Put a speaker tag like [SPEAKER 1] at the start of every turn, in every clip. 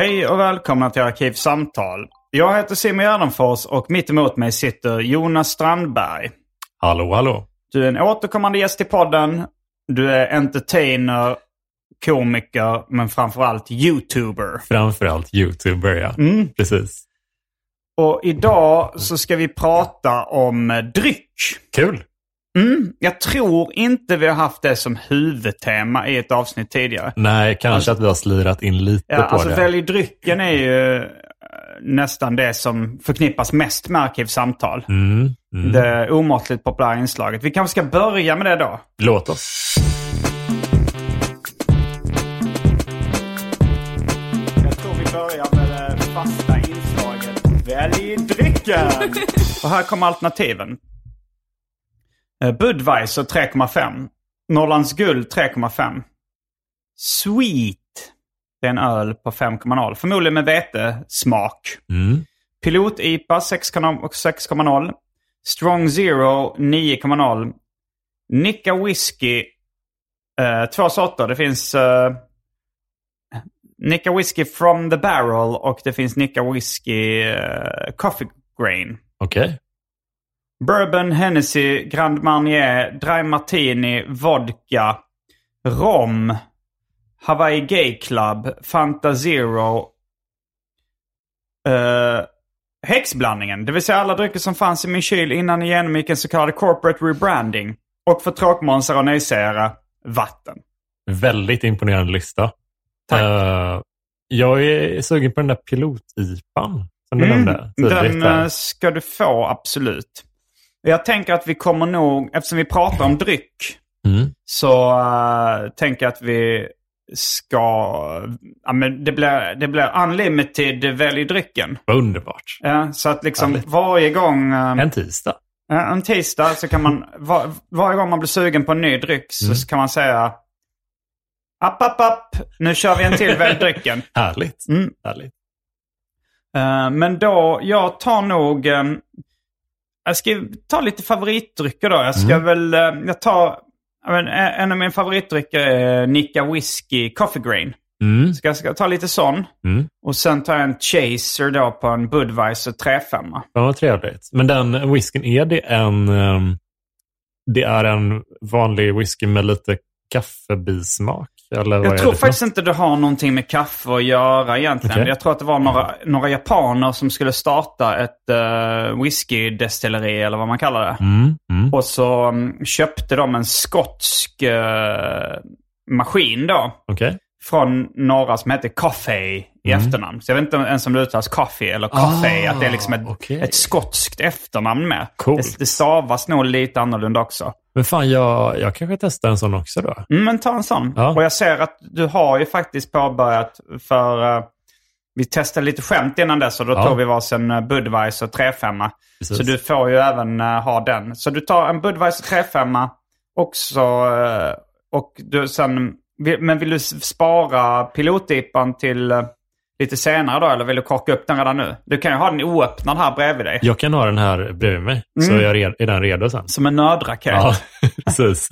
[SPEAKER 1] Hej och välkomna till Arkivsamtal. Jag heter Simon Gärdenfors och mitt emot mig sitter Jonas Strandberg.
[SPEAKER 2] Hallå, hallå.
[SPEAKER 1] Du är en återkommande gäst i podden. Du är entertainer, komiker, men framförallt YouTuber.
[SPEAKER 2] Framförallt YouTuber, ja.
[SPEAKER 1] Mm.
[SPEAKER 2] Precis.
[SPEAKER 1] Och idag så ska vi prata om dryck.
[SPEAKER 2] Kul.
[SPEAKER 1] Mm. Jag tror inte vi har haft det som huvudtema i ett avsnitt tidigare.
[SPEAKER 2] Nej, kanske att vi har slirat in lite
[SPEAKER 1] Ja,
[SPEAKER 2] på
[SPEAKER 1] alltså
[SPEAKER 2] det.
[SPEAKER 1] Välj drycken är ju eh, nästan det som förknippas mest med Arkivsamtal.
[SPEAKER 2] Mm, mm.
[SPEAKER 1] Det omåttligt populära inslaget. Vi kanske ska börja med det då.
[SPEAKER 2] Låt oss.
[SPEAKER 1] Jag tror vi börjar med det fasta inslaget Välj drycken! Och här kommer alternativen. Eh, Budweiser 3,5. Norrlands Guld 3,5. Sweet. Det är en öl på 5,0. Förmodligen med vetesmak.
[SPEAKER 2] Mm.
[SPEAKER 1] Pilot-IPA 6,0 6,0. Strong Zero 9,0. Nicka Whisky. Eh, två sorter. Det finns eh, Nicka Whisky from the barrel och det finns Nicka Whisky eh, Coffee Grain.
[SPEAKER 2] Okej.
[SPEAKER 1] Bourbon, Hennessy, Grand Marnier, Dry Martini, Vodka, Rom, Hawaii Gay Club, Fanta Zero, eh, häxblandningen. Det vill säga alla drycker som fanns i min kyl innan jag genomgick en så kallad corporate rebranding. Och för tråkmånsar och nejsägare, vatten.
[SPEAKER 2] Väldigt imponerande lista.
[SPEAKER 1] Tack.
[SPEAKER 2] Eh, jag är sugen på den där pilot-IPan som du nämnde tidigt.
[SPEAKER 1] Den eh, ska du få, absolut. Jag tänker att vi kommer nog, eftersom vi pratar om dryck,
[SPEAKER 2] Mm.
[SPEAKER 1] så eh, tänker jag att vi ska... Ja, men det, blir, det blir unlimited välj drycken.
[SPEAKER 2] Underbart.
[SPEAKER 1] Ja, så att liksom
[SPEAKER 2] Härligt.
[SPEAKER 1] varje gång... eh,
[SPEAKER 2] En tisdag.
[SPEAKER 1] eh, en tisdag så kan man... Var, varje gång man blir sugen på en ny dryck så
[SPEAKER 2] Mm.
[SPEAKER 1] kan man säga... App, app, app! Nu kör vi en till välj drycken.
[SPEAKER 2] Härligt.
[SPEAKER 1] Mm.
[SPEAKER 2] Härligt.
[SPEAKER 1] Eh, men då, jag tar nog... eh, jag ska ta lite favoritdrycker då. Jag ska
[SPEAKER 2] Mm.
[SPEAKER 1] väl... eh, jag tar... men, en av mina favoritdrycker är Nicka Whisky Coffee Grain.
[SPEAKER 2] Mm.
[SPEAKER 1] Ska jag ska ta lite sån.
[SPEAKER 2] Mm.
[SPEAKER 1] Och sen tar jag en Chaser då på en Budweiser 3,5.
[SPEAKER 2] Ja, trevligt. Men den whiskyn, är det en... ehm, det är en vanlig whisky med lite kaffebismak? Eller
[SPEAKER 1] Jag tror faktiskt inte det har någonting med kaffe att göra egentligen.
[SPEAKER 2] Okej.
[SPEAKER 1] Jag tror att det var några, några japaner som skulle starta ett uh, whiskydestilleri eller vad man kallar det.
[SPEAKER 2] Mm, mm.
[SPEAKER 1] Och så mm, köpte de en skotsk eh, maskin då.
[SPEAKER 2] Okej.
[SPEAKER 1] Från några som heter Coffey i
[SPEAKER 2] Mm.
[SPEAKER 1] efternamn. Så jag vet inte ens om det uttalas Coffee eller Coffey.
[SPEAKER 2] Ah,
[SPEAKER 1] att det är liksom ett,
[SPEAKER 2] okej.
[SPEAKER 1] ett skotskt efternamn med.
[SPEAKER 2] Coolt.
[SPEAKER 1] Det, det stavas nog lite annorlunda också.
[SPEAKER 2] Men fan, jag, jag kanske testar en sån också då.
[SPEAKER 1] Mm, men ta en sån.
[SPEAKER 2] Ja.
[SPEAKER 1] Och jag ser att du har ju faktiskt påbörjat för... eh, vi testade lite skämt innan dess och då
[SPEAKER 2] Ja.
[SPEAKER 1] tog vi varsin eh, Budweiser 3-5.
[SPEAKER 2] Precis.
[SPEAKER 1] Så du får ju även eh, ha den. Så du tar en Budweiser 3-5 också. eh, och du sen, men vill du spara pilotdipan till lite senare då? Eller vill du korka upp den redan nu? Du kan ju ha den oöppnad här bredvid dig.
[SPEAKER 2] Jag kan ha den här bredvid mig, så
[SPEAKER 1] Mm.
[SPEAKER 2] jag är, är den redo sen.
[SPEAKER 1] Som en nödraket.
[SPEAKER 2] Ja, precis.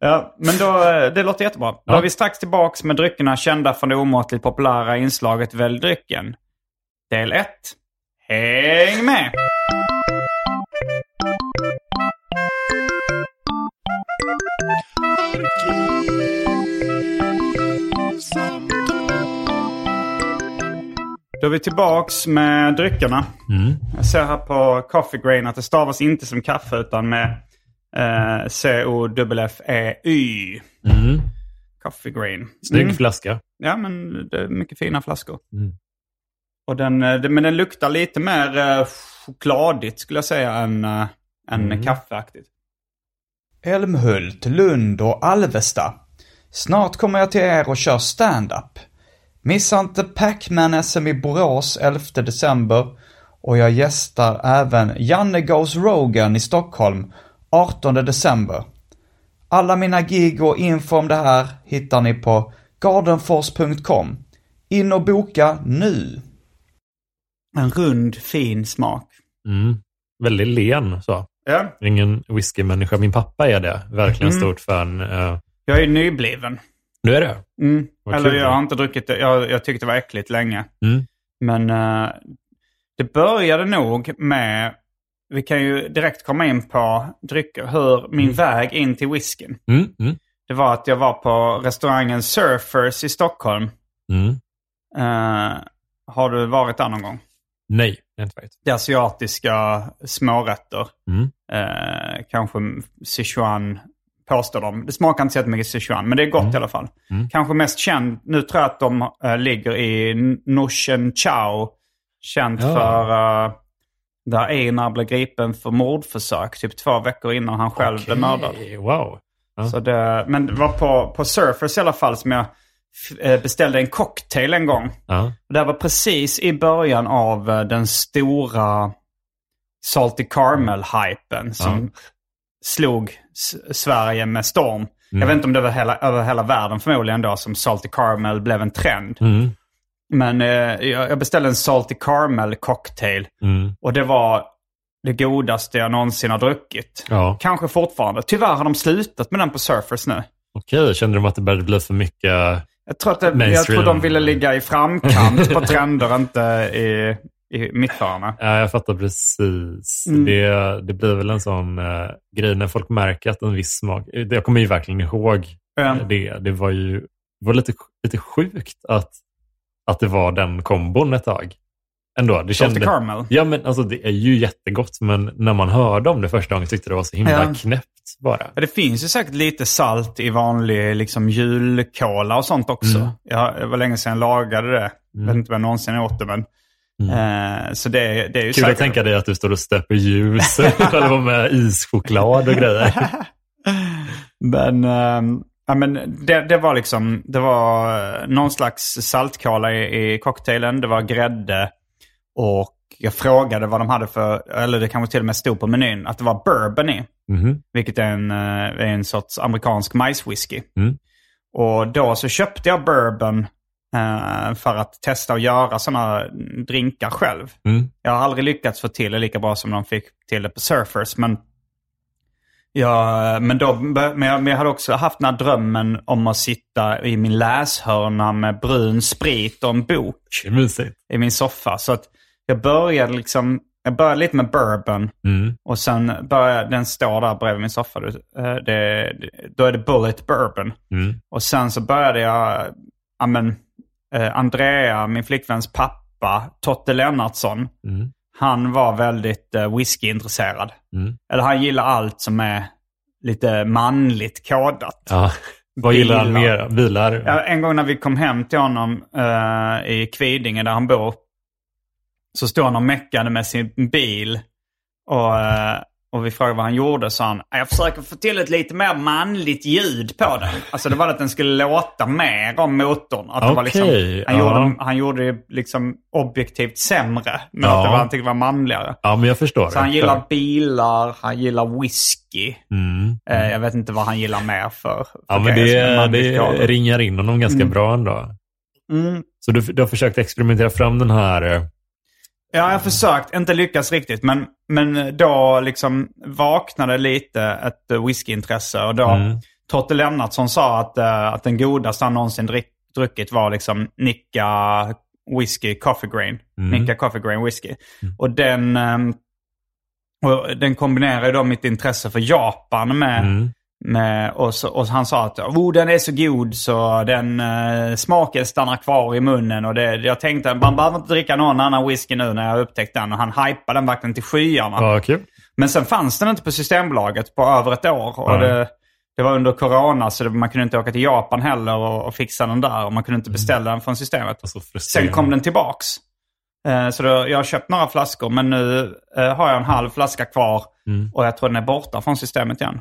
[SPEAKER 1] Ja, men då, det låter jättebra. Då
[SPEAKER 2] Ja.
[SPEAKER 1] är vi strax tillbaks med dryckerna kända från det omåttligt populära inslaget Välj drycken. Del 1. Häng med! Då är vi tillbaks med dryckerna.
[SPEAKER 2] Mm.
[SPEAKER 1] Jag ser här på Coffee Grain att det stavas inte som kaffe utan med eh, C-O-F-F-E-Y.
[SPEAKER 2] Mm.
[SPEAKER 1] Coffee Grain.
[SPEAKER 2] Snygg
[SPEAKER 1] Mm.
[SPEAKER 2] flaska.
[SPEAKER 1] Ja, men det är mycket fina flaskor.
[SPEAKER 2] Mm.
[SPEAKER 1] Och den, eh, det- men den luktar lite mer eh, chokladigt skulle jag säga än, eh, än
[SPEAKER 2] Mm.
[SPEAKER 1] kaffeaktigt. Älmhult, Lund och Alvesta. Snart kommer jag till er och kör stand-up. Missa inte Pac-Man-SM i Borås 11 december och jag gästar även Janne Goes Rogan i Stockholm 18 december. Alla mina gig och info om det här hittar ni på gardenfors.com. In och boka nu! En rund, fin smak.
[SPEAKER 2] Mm. Väldigt len så.
[SPEAKER 1] Ja,
[SPEAKER 2] Ingen whiskymänniska. Min pappa är det. Verkligen
[SPEAKER 1] Mm.
[SPEAKER 2] stort fan. Eh,
[SPEAKER 1] jag är nybliven.
[SPEAKER 2] Nu är det.
[SPEAKER 1] Mm.
[SPEAKER 2] Vad
[SPEAKER 1] Eller
[SPEAKER 2] kul.
[SPEAKER 1] jag har inte druckit det. Jag, jag tyckte det var äckligt länge.
[SPEAKER 2] Mm.
[SPEAKER 1] Men eh, det började nog med, vi kan ju direkt komma in på drycker, hur min väg in till whiskyn.
[SPEAKER 2] Mm. Mm.
[SPEAKER 1] Det var att jag var på restaurangen Surfers i Stockholm.
[SPEAKER 2] Mm.
[SPEAKER 1] Eh, har du varit där någon gång?
[SPEAKER 2] Nej, är inte varit.
[SPEAKER 1] Det är asiatiska smårätter.
[SPEAKER 2] Mm.
[SPEAKER 1] Eh, kanske Sichuan påstår de. Det smakar inte så mycket Sichuan, men det är gott i alla fall.
[SPEAKER 2] Mm.
[SPEAKER 1] Kanske mest känd, nu tror jag att de eh, ligger i Nushen Chao. Känt
[SPEAKER 2] Ja.
[SPEAKER 1] för uh, där Einar blev gripen för mordförsök typ två veckor innan han själv blev mördad.
[SPEAKER 2] Wow. Ja.
[SPEAKER 1] Så det, men det var på, på Surfers i alla fall som jag eh, beställde en cocktail en gång.
[SPEAKER 2] Ja.
[SPEAKER 1] Och Det var precis i början av den stora Salty Caramel-hypen som slog Sverige med storm. Jag vet inte om det var hela, över hela världen förmodligen då som Salty Caramel blev en trend.
[SPEAKER 2] Mm.
[SPEAKER 1] Men eh, jag beställde en Salty Caramel-cocktail
[SPEAKER 2] Mm.
[SPEAKER 1] och det var det godaste jag någonsin har druckit.
[SPEAKER 2] Ja.
[SPEAKER 1] Kanske fortfarande. Tyvärr har de slutat med den på Surfers nu.
[SPEAKER 2] Okej, kände de att det började bli för mycket?
[SPEAKER 1] Jag tror, att det, jag tror de ville ligga i framkant på trender, inte i, i mitthörna.
[SPEAKER 2] Ja, jag fattar precis.
[SPEAKER 1] Mm.
[SPEAKER 2] Det, det blir väl en sån eh, grej när folk märker att en viss smak... Jag kommer ju verkligen ihåg
[SPEAKER 1] Ja.
[SPEAKER 2] det. Det var ju det var lite, lite sjukt att, att det var den kombon ett tag. Ändå, det kände...
[SPEAKER 1] Caramel.
[SPEAKER 2] Ja, men alltså det är ju jättegott, men när man hörde om det första gången tyckte det var så himla
[SPEAKER 1] Ja.
[SPEAKER 2] knäppt bara.
[SPEAKER 1] Ja, det finns ju säkert lite salt i vanlig liksom, julkola och sånt också.
[SPEAKER 2] Mm.
[SPEAKER 1] Ja, det var länge sedan jag lagade det. Jag vet inte om jag någonsin åt det, men... Eh, så det, det är ju
[SPEAKER 2] Kul att tänka dig att du står och stöper ljus eller var med ischoklad och grejer.
[SPEAKER 1] Men, ehm, ja, men det, det var liksom, det var eh, någon slags saltkola i, i cocktailen. Det var grädde och jag frågade vad de hade för, eller det kanske till och med stod på menyn, att det var bourbon i.
[SPEAKER 2] Mhm.
[SPEAKER 1] Vilket är en, eh, en sorts amerikansk majswhisky.
[SPEAKER 2] Mm.
[SPEAKER 1] Och då så köpte jag bourbon för att testa att göra sådana drinkar själv.
[SPEAKER 2] Mm.
[SPEAKER 1] Jag har aldrig lyckats få till det lika bra som de fick till det på Surfers. Men, ja, men, då, men, jag, men jag hade också haft den här drömmen om att sitta i min läshörna med brun sprit och en bok i min soffa. Så att jag började liksom, jag började lite med bourbon.
[SPEAKER 2] Mm.
[SPEAKER 1] Och sen började den stå där bredvid min soffa. Det, eh, det, då är det Bullet Bourbon.
[SPEAKER 2] Mm.
[SPEAKER 1] Och sen så började jag, ja men, eh, Andrea, min flickväns pappa, Totte Lennartsson.
[SPEAKER 2] Mm.
[SPEAKER 1] Han var väldigt eh, whiskyintresserad.
[SPEAKER 2] Mm.
[SPEAKER 1] Eller han gillar allt som är lite manligt kodat.
[SPEAKER 2] Ja. Vad gillar han mer? Bilar?
[SPEAKER 1] Ja, en gång när vi kom hem till honom eh, i Kvidinge där han bor. Så stod han och meckade med sin bil. Och, eh, och vi frågade vad han gjorde sa han jag försöker få till ett lite mer manligt ljud på den. Alltså det var att den skulle låta mer om motorn. Att det var liksom, han,
[SPEAKER 2] ja.
[SPEAKER 1] gjorde, han gjorde det liksom objektivt sämre. Men
[SPEAKER 2] Ja.
[SPEAKER 1] att det var, han tyckte var manligare.
[SPEAKER 2] Ja, men jag förstår.
[SPEAKER 1] Så han
[SPEAKER 2] det.
[SPEAKER 1] gillar bilar, han gillar whisky.
[SPEAKER 2] Mm.
[SPEAKER 1] Eh, jag vet inte vad han gillar mer för. för
[SPEAKER 2] Ja, men det, det ringar in honom ganska bra ändå.
[SPEAKER 1] Mm.
[SPEAKER 2] Så du, du har försökt experimentera fram den här...
[SPEAKER 1] Ja, jag har försökt. Inte lyckats riktigt. Men, men då liksom vaknade lite ett whiskyintresse. Och då
[SPEAKER 2] Mm.
[SPEAKER 1] Totte Lennartsson sa att, eh, att den godaste han någonsin drick, druckit var liksom Nicka Whisky Coffee Grain.
[SPEAKER 2] Mm.
[SPEAKER 1] Nicka Coffee Grain Whisky. Och den, ehm, och den kombinerar då mitt intresse för Japan med,
[SPEAKER 2] Mm.
[SPEAKER 1] med och, så, och han sa att oh, den är så god så den eh, smaken stannar kvar i munnen. Och det, jag tänkte man behöver inte dricka någon annan whisky nu när jag har upptäckt den. Och han hypade den verkligen till skyarna.
[SPEAKER 2] Ja, kul.
[SPEAKER 1] Men sen fanns den inte på Systembolaget på över ett år. Och det, det var under corona så det, man kunde inte åka till Japan heller och, och fixa den där. Och man kunde inte beställa den från systemet.
[SPEAKER 2] Alltså,
[SPEAKER 1] Sen kom den tillbaks. Eh, Så då, jag har köpt några flaskor men nu eh, har jag en halv flaska kvar.
[SPEAKER 2] Mm.
[SPEAKER 1] Och jag tror den är borta från systemet igen.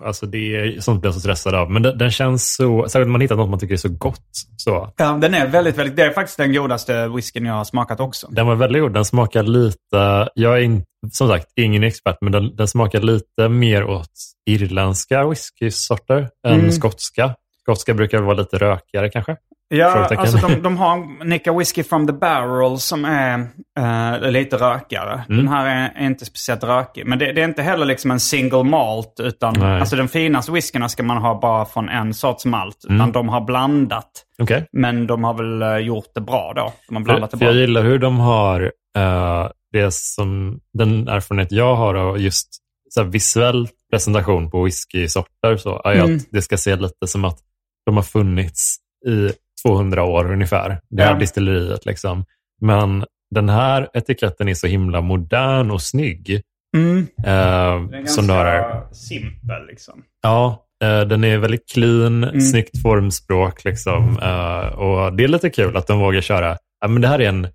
[SPEAKER 2] Alltså det är sånt blir jag så stressad av. Men den, den känns så... Särskilt om man hittar något man tycker är så gott. Så.
[SPEAKER 1] Ja, den är väldigt, väldigt... Det är faktiskt den godaste whiskyn jag har smakat också.
[SPEAKER 2] Den var väldigt god. Den smakar lite... Jag är in, som sagt ingen expert, men den, den smakar lite mer åt irländska whiskysorter än
[SPEAKER 1] Mm.
[SPEAKER 2] skotska. Skotska brukar vara lite rökigare kanske.
[SPEAKER 1] Ja, alltså de, de har Nicka Whiskey from the Barrel som är eh, lite rökigare.
[SPEAKER 2] Mm.
[SPEAKER 1] Den här är, är inte speciellt rökig. Men det, det är inte heller liksom en single malt. Utan
[SPEAKER 2] Nej.
[SPEAKER 1] alltså den finaste whiskyna ska man ha bara från en sorts malt. Utan
[SPEAKER 2] Mm.
[SPEAKER 1] de har blandat.
[SPEAKER 2] Okej.
[SPEAKER 1] Men de har väl eh, gjort det bra då. De har blandat
[SPEAKER 2] För,
[SPEAKER 1] det
[SPEAKER 2] för jag
[SPEAKER 1] bra.
[SPEAKER 2] gillar hur de har eh, det som den erfarenhet jag har av just så visuell presentation på whiskysorter så är
[SPEAKER 1] Mm.
[SPEAKER 2] att det ska se lite som att de har funnits i 200 år ungefär. Det här
[SPEAKER 1] Ja.
[SPEAKER 2] distilleriet liksom. Men den här etiketten är så himla modern och snygg.
[SPEAKER 1] Mm.
[SPEAKER 2] Eh,
[SPEAKER 1] Den är ganska simpel liksom.
[SPEAKER 2] Ja, eh, den är väldigt clean,
[SPEAKER 1] Mm.
[SPEAKER 2] snyggt formspråk. Liksom. Eh, och Det är lite kul att de vågar köra. Ja, men det här är en,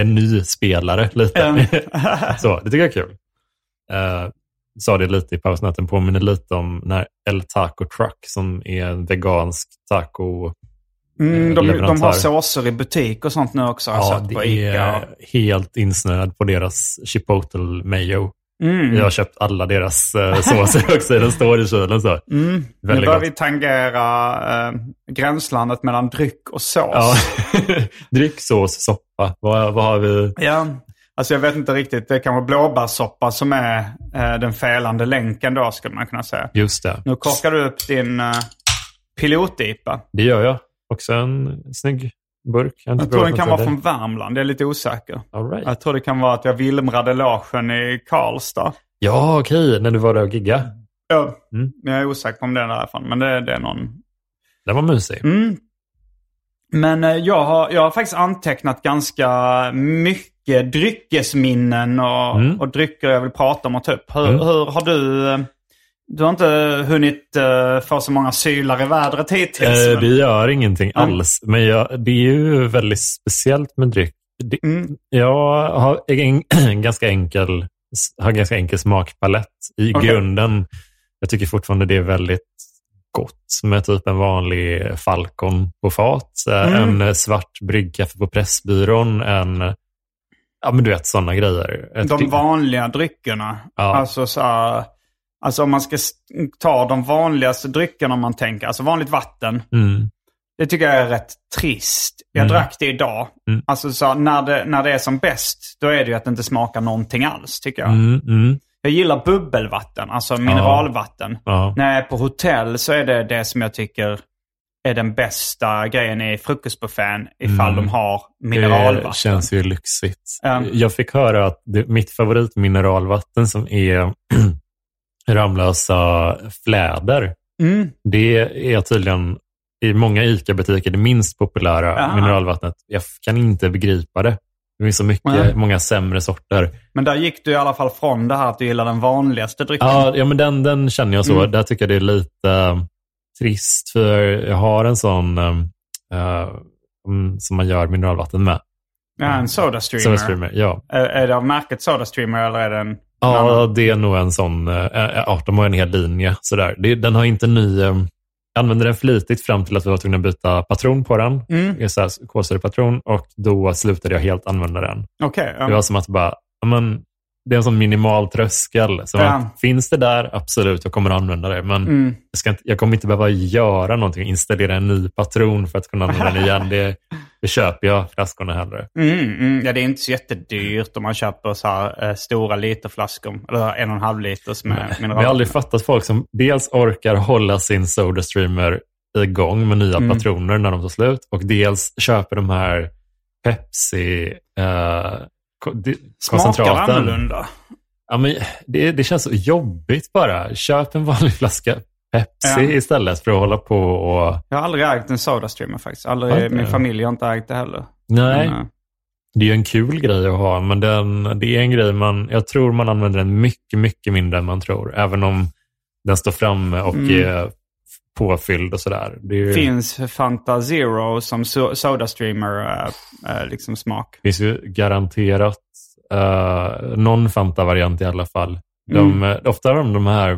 [SPEAKER 2] en ny spelare. lite.
[SPEAKER 1] Mm.
[SPEAKER 2] Så, det tycker jag är kul. Uh, sa det lite i pausen att den påminner lite om när El Taco Truck som är en vegansk taco.
[SPEAKER 1] Mm, de, de
[SPEAKER 2] leverantör.
[SPEAKER 1] har såser i butik och sånt nu också.
[SPEAKER 2] Ja, det är helt insnöad på deras chipotle mayo.
[SPEAKER 1] Mm.
[SPEAKER 2] Jag har köpt alla deras uh, såser också. Den står i kylen. Så.
[SPEAKER 1] Mm. Nu börjar vi tangera eh, gränslandet mellan dryck och sås.
[SPEAKER 2] Ja. Dryck, sås, soppa. Vad, vad har vi?
[SPEAKER 1] Ja, alltså jag vet inte riktigt. Det kan vara blåbärssoppa som är eh, den felande länken då, skulle man kunna säga.
[SPEAKER 2] Just det.
[SPEAKER 1] Nu korkar du upp din uh, pilot-IPA.
[SPEAKER 2] Det gör jag. Också en snygg burk. Jag,
[SPEAKER 1] Jag tror den kan vara från Värmland. Jag är lite osäker.
[SPEAKER 2] All right.
[SPEAKER 1] Jag tror det kan vara att jag vilmrade logen i Karlstad.
[SPEAKER 2] Ja, okej. När du var där och giggade.
[SPEAKER 1] Ja,
[SPEAKER 2] Mm.
[SPEAKER 1] jag är osäker på om det är därifrån. Men det, det är någon
[SPEAKER 2] Den var mysig.
[SPEAKER 1] Mm. Men eh, jag har, jag har faktiskt antecknat ganska mycket dryckesminnen och,
[SPEAKER 2] Mm.
[SPEAKER 1] och drycker jag vill prata om och ta upp. Hur,
[SPEAKER 2] Mm.
[SPEAKER 1] hur har du... eh, Du har inte hunnit uh, få så många sylar i vädret hittills?
[SPEAKER 2] Eh, det gör ingenting
[SPEAKER 1] Mm.
[SPEAKER 2] alls. Men jag, det är ju väldigt speciellt med dryck. Det,
[SPEAKER 1] Mm.
[SPEAKER 2] Jag har en, ganska enkel, har en ganska enkel smakpalett i
[SPEAKER 1] Okej.
[SPEAKER 2] grunden. Jag tycker fortfarande det är väldigt gott med typ en vanlig Falcon på fat. eh,
[SPEAKER 1] Mm.
[SPEAKER 2] En svart bryggkaffe på Pressbyrån. En, ja men du vet sådana grejer. Jag
[SPEAKER 1] De vanliga dryckerna.
[SPEAKER 2] Ja.
[SPEAKER 1] Alltså, så här, alltså om man ska ta de vanligaste dryckerna man tänker. Alltså vanligt vatten.
[SPEAKER 2] Mm.
[SPEAKER 1] Det tycker jag är rätt trist. Jag
[SPEAKER 2] Mm.
[SPEAKER 1] drack det idag.
[SPEAKER 2] Mm.
[SPEAKER 1] Alltså så när, det, när det är som bäst, då är det ju att det inte smakar någonting alls tycker jag.
[SPEAKER 2] Mm, mm,
[SPEAKER 1] Jag gillar bubbelvatten, alltså mineralvatten.
[SPEAKER 2] ja.
[SPEAKER 1] När jag är på hotell så är det det som jag tycker är den bästa grejen i frukostbuffén ifall
[SPEAKER 2] Mm.
[SPEAKER 1] de har mineralvatten.
[SPEAKER 2] Det känns ju lyxigt.
[SPEAKER 1] Ja.
[SPEAKER 2] Jag fick höra att det, mitt favoritmineralvatten som är Ramlösa fläder,
[SPEAKER 1] Mm.
[SPEAKER 2] det är tydligen i många ICA-butiker det minst populära
[SPEAKER 1] Aha.
[SPEAKER 2] mineralvattnet. Jag kan inte begripa det. Det finns så mycket,
[SPEAKER 1] Nej.
[SPEAKER 2] många sämre sorter.
[SPEAKER 1] Men där gick du i alla fall från det här att du gillar den vanligaste drycken.
[SPEAKER 2] Ja, ja men den, den känner jag så.
[SPEAKER 1] Mm.
[SPEAKER 2] Där tycker jag det är lite trist, för jag har en sån eh, eh, mm, som man gör mineralvatten med.
[SPEAKER 1] Ja, en Soda Streamer.
[SPEAKER 2] Soda Streamer, ja.
[SPEAKER 1] Är, är det av märket Soda Streamer eller är det en...
[SPEAKER 2] Ja, det är nog en sån. Äh, art. De har en hel linje. Sådär. Den har inte ny... Äh, jag använde den flitigt fram till att vi var tvungna att byta patron på den.
[SPEAKER 1] Mm.
[SPEAKER 2] Kolsyrepatron. Och då slutade jag helt använda den.
[SPEAKER 1] Okej. ja.
[SPEAKER 2] Det var som att bara, ja, men, det är en sån minimal tröskel. Så
[SPEAKER 1] Ja.
[SPEAKER 2] att, finns det där, absolut, jag kommer att använda det. Men
[SPEAKER 1] Mm.
[SPEAKER 2] jag, ska inte, jag kommer inte behöva göra någonting, installera en ny patron för att kunna använda den igen. Det, det köper jag flaskorna hellre.
[SPEAKER 1] Mm, mm. Ja, det är inte så jättedyrt om man köper så här, eh, stora literflaskor. Eller en och en halv liters med mineral.
[SPEAKER 2] jag har aldrig fattat folk som dels orkar hålla sin Sodastreamer igång med nya
[SPEAKER 1] Mm.
[SPEAKER 2] patroner när de tar slut och dels köper de här Pepsi eh,
[SPEAKER 1] Smakar annorlunda.
[SPEAKER 2] Ja, men det, det känns så jobbigt bara. Köp en vanlig flaska Pepsi
[SPEAKER 1] Ja.
[SPEAKER 2] istället för att hålla på och...
[SPEAKER 1] Jag har aldrig ägt en Sodastreamer faktiskt. Aldrig, min familj har inte ägt det heller.
[SPEAKER 2] Nej,
[SPEAKER 1] Men, eh,
[SPEAKER 2] det är en kul grej att ha, men den, det är en grej man... Jag tror man använder den mycket, mycket mindre än man tror. Även om den står framme och
[SPEAKER 1] Mm.
[SPEAKER 2] är påfylld och sådär. Det ju-
[SPEAKER 1] Finns Fanta Zero som so Sodastreamer äh, äh, liksom smak?
[SPEAKER 2] finns ju garanterat uh, någon Fanta-variant i alla fall. De, eh, Ofta har de de här...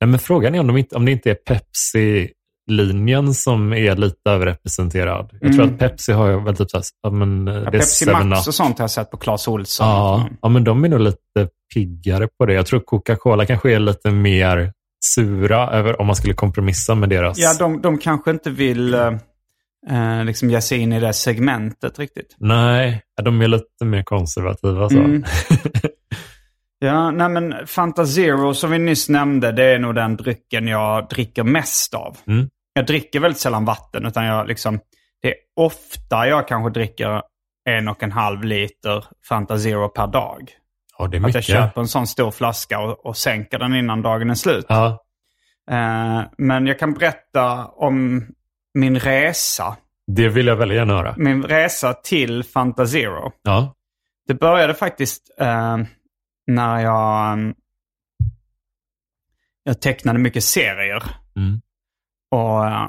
[SPEAKER 2] Nej, men frågan är om, de inte, om det inte är Pepsi-linjen som är lite överrepresenterad. Jag tror
[SPEAKER 1] Mm.
[SPEAKER 2] att Pepsi har väl typ så här, men, eh,
[SPEAKER 1] Ja,
[SPEAKER 2] det
[SPEAKER 1] Pepsi
[SPEAKER 2] 7
[SPEAKER 1] Max och sånt har jag sett på Clas Ohlson.
[SPEAKER 2] Ja, ja, men de är nog lite piggare på det. Jag tror Coca-Cola kanske är lite mer sura över om man skulle kompromissa med deras...
[SPEAKER 1] Ja, de, de kanske inte vill äh, liksom ge sig in i det segmentet riktigt.
[SPEAKER 2] Nej, de är lite mer konservativa. Så.
[SPEAKER 1] Mm. Ja, nej men Fanta Zero som vi nyss nämnde, det är nog den drycken jag dricker mest av.
[SPEAKER 2] Mm.
[SPEAKER 1] Jag dricker väldigt sällan vatten, utan jag liksom, det är ofta jag kanske dricker en och en halv liter Fanta Zero per dag.
[SPEAKER 2] Ja, det är
[SPEAKER 1] Att
[SPEAKER 2] mycket.
[SPEAKER 1] jag köper en sån stor flaska och, och sänker den innan dagen är slut.
[SPEAKER 2] Ja,
[SPEAKER 1] Eh, men jag kan berätta om min resa.
[SPEAKER 2] det vill jag väldigt gärna höra.
[SPEAKER 1] Min resa till Fanta Zero.
[SPEAKER 2] Ja.
[SPEAKER 1] Det började faktiskt eh, när jag, eh, jag tecknade mycket serier.
[SPEAKER 2] Mm.
[SPEAKER 1] Och eh,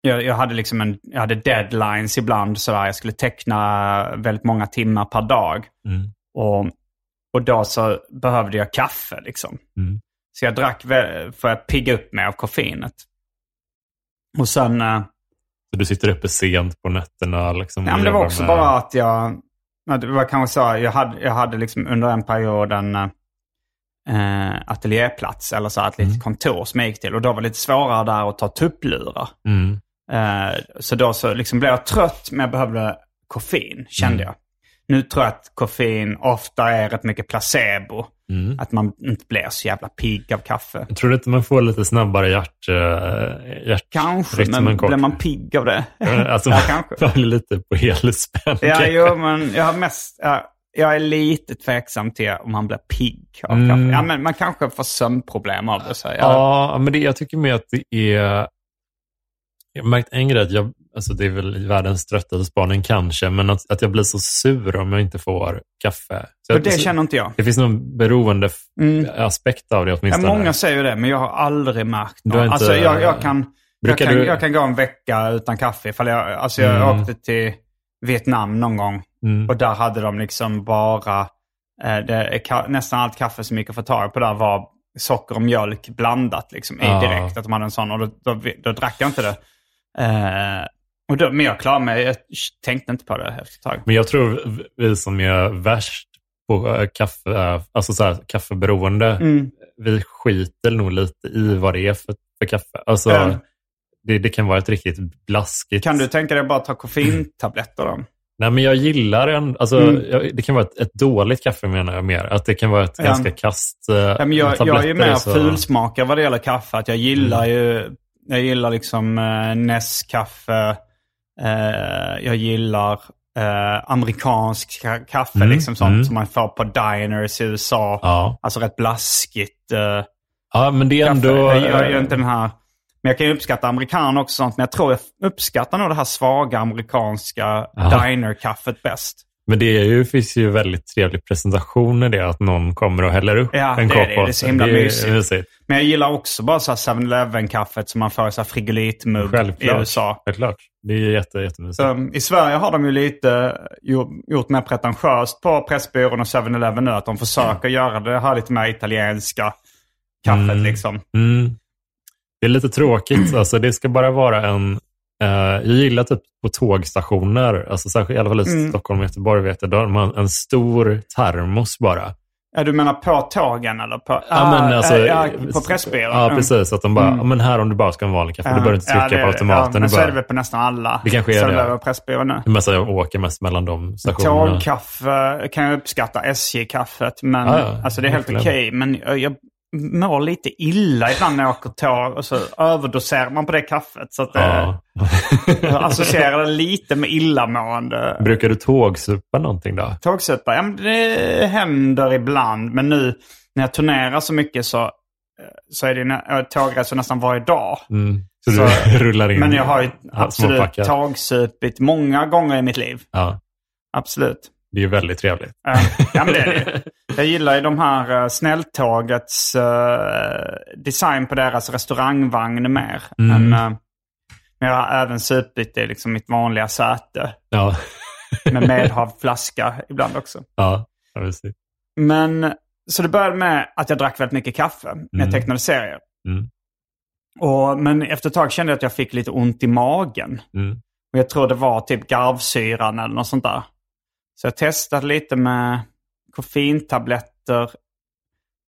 [SPEAKER 1] jag, jag hade liksom en, jag hade deadlines ibland sådär. Jag skulle teckna väldigt många timmar per dag.
[SPEAKER 2] Mm.
[SPEAKER 1] Och, och då så behövde jag kaffe liksom.
[SPEAKER 2] Mm.
[SPEAKER 1] Så jag drack för att pigga upp mig av koffeinet. Och sen... eh,
[SPEAKER 2] Så du sitter uppe sent på nätterna? Liksom,
[SPEAKER 1] Ja, men det var också
[SPEAKER 2] med-
[SPEAKER 1] bara att jag... ja, Det var kanske så, jag hade, jag hade liksom under en period en eh, ateljéplats, eller så ett litet kontor som jag gick till. Och då var det lite svårare där att ta tupplurar.
[SPEAKER 2] Mm.
[SPEAKER 1] Eh, så då så liksom blev jag trött, men jag behövde koffein, kände
[SPEAKER 2] Mm.
[SPEAKER 1] jag. Nu tror jag att koffein ofta är rätt mycket placebo.
[SPEAKER 2] Mm.
[SPEAKER 1] Att man inte blir så jävla pigg av kaffe.
[SPEAKER 2] Jag tror inte man får lite snabbare hjärt, uh, hjärt
[SPEAKER 1] Kanske, men blir man pigg av det?
[SPEAKER 2] Eh, Alltså,
[SPEAKER 1] ja, kanske.
[SPEAKER 2] man blir lite på helspänn.
[SPEAKER 1] Ja, jo, men jag har mest... Ja, jag är lite tveksam till om man blir pigg av
[SPEAKER 2] Mm.
[SPEAKER 1] kaffe. Ja, men man kanske får sömnproblem av det. Så jag,
[SPEAKER 2] Ja, men det, jag tycker mer att det är... Jag har märkt en grej, jag, alltså det är väl världens tröttaste spaning kanske, men att, att jag blir så sur om jag inte får kaffe. Så jag,
[SPEAKER 1] det känner inte jag.
[SPEAKER 2] det finns någon beroende
[SPEAKER 1] Mm.
[SPEAKER 2] aspekt av det
[SPEAKER 1] Ja,
[SPEAKER 2] åtminstone.
[SPEAKER 1] många säger det, men jag har aldrig märkt något.
[SPEAKER 2] inte-
[SPEAKER 1] Alltså, jag, jag, kan, jag, kan,
[SPEAKER 2] du-
[SPEAKER 1] jag kan gå en vecka utan kaffe. Ifall jag, alltså jag
[SPEAKER 2] Mm.
[SPEAKER 1] åkte till Vietnam någon gång
[SPEAKER 2] Mm.
[SPEAKER 1] och där hade de liksom bara... Eh, det, nästan allt kaffe som gick att få tag på där var socker och mjölk blandat liksom, i
[SPEAKER 2] Ja.
[SPEAKER 1] direkt. Att de hade en sån och då, då, då drack jag inte det. Eh, och då, men jag klarade mig. Jag tänkte inte på det efter ett tag.
[SPEAKER 2] Men jag tror vi som är värst på eh, kaffe, eh, alltså så här, kaffeberoende,
[SPEAKER 1] Mm.
[SPEAKER 2] vi skiter nog lite i vad det är för, för kaffe. Alltså,
[SPEAKER 1] Ja.
[SPEAKER 2] det, det kan vara ett riktigt blaskigt...
[SPEAKER 1] Kan du tänka dig att bara ta koffeintabletter då?
[SPEAKER 2] Nej, men jag gillar en, alltså,
[SPEAKER 1] Mm.
[SPEAKER 2] jag, det kan vara ett, ett dåligt kaffe menar jag mer. Att det kan vara ett
[SPEAKER 1] Ja.
[SPEAKER 2] ganska kast eh,
[SPEAKER 1] Ja, men jag, jag är mer
[SPEAKER 2] så-
[SPEAKER 1] fulsmakare vad det gäller kaffe. Att jag gillar
[SPEAKER 2] Mm.
[SPEAKER 1] ju, jag gillar liksom eh, Nescafé. Eh, jag gillar eh, amerikansk ka- kaffe,
[SPEAKER 2] Mm,
[SPEAKER 1] liksom sånt
[SPEAKER 2] mm.
[SPEAKER 1] som man får på diners i USA.
[SPEAKER 2] Ja.
[SPEAKER 1] Alltså rätt blaskigt eh,
[SPEAKER 2] ja, men det är
[SPEAKER 1] kaffe.
[SPEAKER 2] ändå...
[SPEAKER 1] Jag, jag gör inte den här... Men jag kan ju uppskatta amerikaner också sånt. Men jag tror jag uppskattar nog det här svaga amerikanska
[SPEAKER 2] Ja.
[SPEAKER 1] diner-kaffet bäst.
[SPEAKER 2] Men det är ju, finns ju väldigt trevlig presentation i det, att någon kommer och häller upp
[SPEAKER 1] Ja,
[SPEAKER 2] en kopp
[SPEAKER 1] är det. Det är så himla
[SPEAKER 2] Det
[SPEAKER 1] mysigt.
[SPEAKER 2] mysigt.
[SPEAKER 1] Men jag gillar också bara så här 7-Eleven-kaffet som man får i så frigolitmugg i. USA.
[SPEAKER 2] Självklart. Det är jätte, jättemysigt.
[SPEAKER 1] Så, I Sverige har de ju lite gjort, gjort mer pretentiöst på Pressbyrån och 7-Eleven nu. Att de försöker göra det här lite mer italienska kaffet
[SPEAKER 2] Mm.
[SPEAKER 1] liksom.
[SPEAKER 2] Mm. Det är lite tråkigt. Alltså, det ska bara vara en... eh, jag gillar typ på tågstationer, alltså, särskilt, i alla fall i
[SPEAKER 1] Mm.
[SPEAKER 2] Stockholm och Göteborg, vet jag, då har man en stor termos bara.
[SPEAKER 1] Ja, du menar på tågen eller på,
[SPEAKER 2] Ja, men
[SPEAKER 1] Ah,
[SPEAKER 2] alltså,
[SPEAKER 1] eh, ja, på Pressbyrån?
[SPEAKER 2] Ja,
[SPEAKER 1] Mm.
[SPEAKER 2] precis. Att de bara,
[SPEAKER 1] Mm.
[SPEAKER 2] men här om du bara ska ha en vanlig kaffe, du behöver inte trycka
[SPEAKER 1] Ja, det
[SPEAKER 2] på automaten.
[SPEAKER 1] Ja, men så
[SPEAKER 2] bara,
[SPEAKER 1] är det väl på nästan alla.
[SPEAKER 2] Det kanske är.
[SPEAKER 1] 7-Eleven och Pressbyrån nu.
[SPEAKER 2] Men så jag åker mest mellan de stationerna.
[SPEAKER 1] Tågkaffe kan jag uppskatta, SJ-kaffet. Men
[SPEAKER 2] Ja,
[SPEAKER 1] alltså det är helt okej. Men jag, jag mår lite illa ibland när jag åker tåg och så överdoserar man på det kaffet. Så att det,
[SPEAKER 2] Ja.
[SPEAKER 1] jag associerar det lite med illamående.
[SPEAKER 2] Brukar du tågsupa någonting då?
[SPEAKER 1] Tågsupa, ja, det händer ibland. Men nu när jag turnerar så mycket så, så är det tågresor nästan varje dag.
[SPEAKER 2] Mm. Så,
[SPEAKER 1] Så-
[SPEAKER 2] du rullar in
[SPEAKER 1] Men jag har ju absolut tågsupit många gånger i mitt liv.
[SPEAKER 2] Ja,
[SPEAKER 1] Absolut.
[SPEAKER 2] Det är ju väldigt trevligt.
[SPEAKER 1] Ja, men det är det. Jag gillar ju de här uh, snälltågets eh, design på deras restaurangvagn mer.
[SPEAKER 2] Mm.
[SPEAKER 1] Än, eh, men jag har även supit i liksom mitt vanliga säte
[SPEAKER 2] Ja,
[SPEAKER 1] med medhavd flaska ibland också.
[SPEAKER 2] ja, ja precis.
[SPEAKER 1] Men så det började med att jag drack väldigt mycket kaffe när jag
[SPEAKER 2] Mm.
[SPEAKER 1] tecknade serier.
[SPEAKER 2] Mm.
[SPEAKER 1] Och, men efter ett tag kände jag att jag fick lite ont i magen.
[SPEAKER 2] Mm.
[SPEAKER 1] Och jag tror det var typ garvsyran eller något sånt där. Så jag testade lite med koffeintabletter.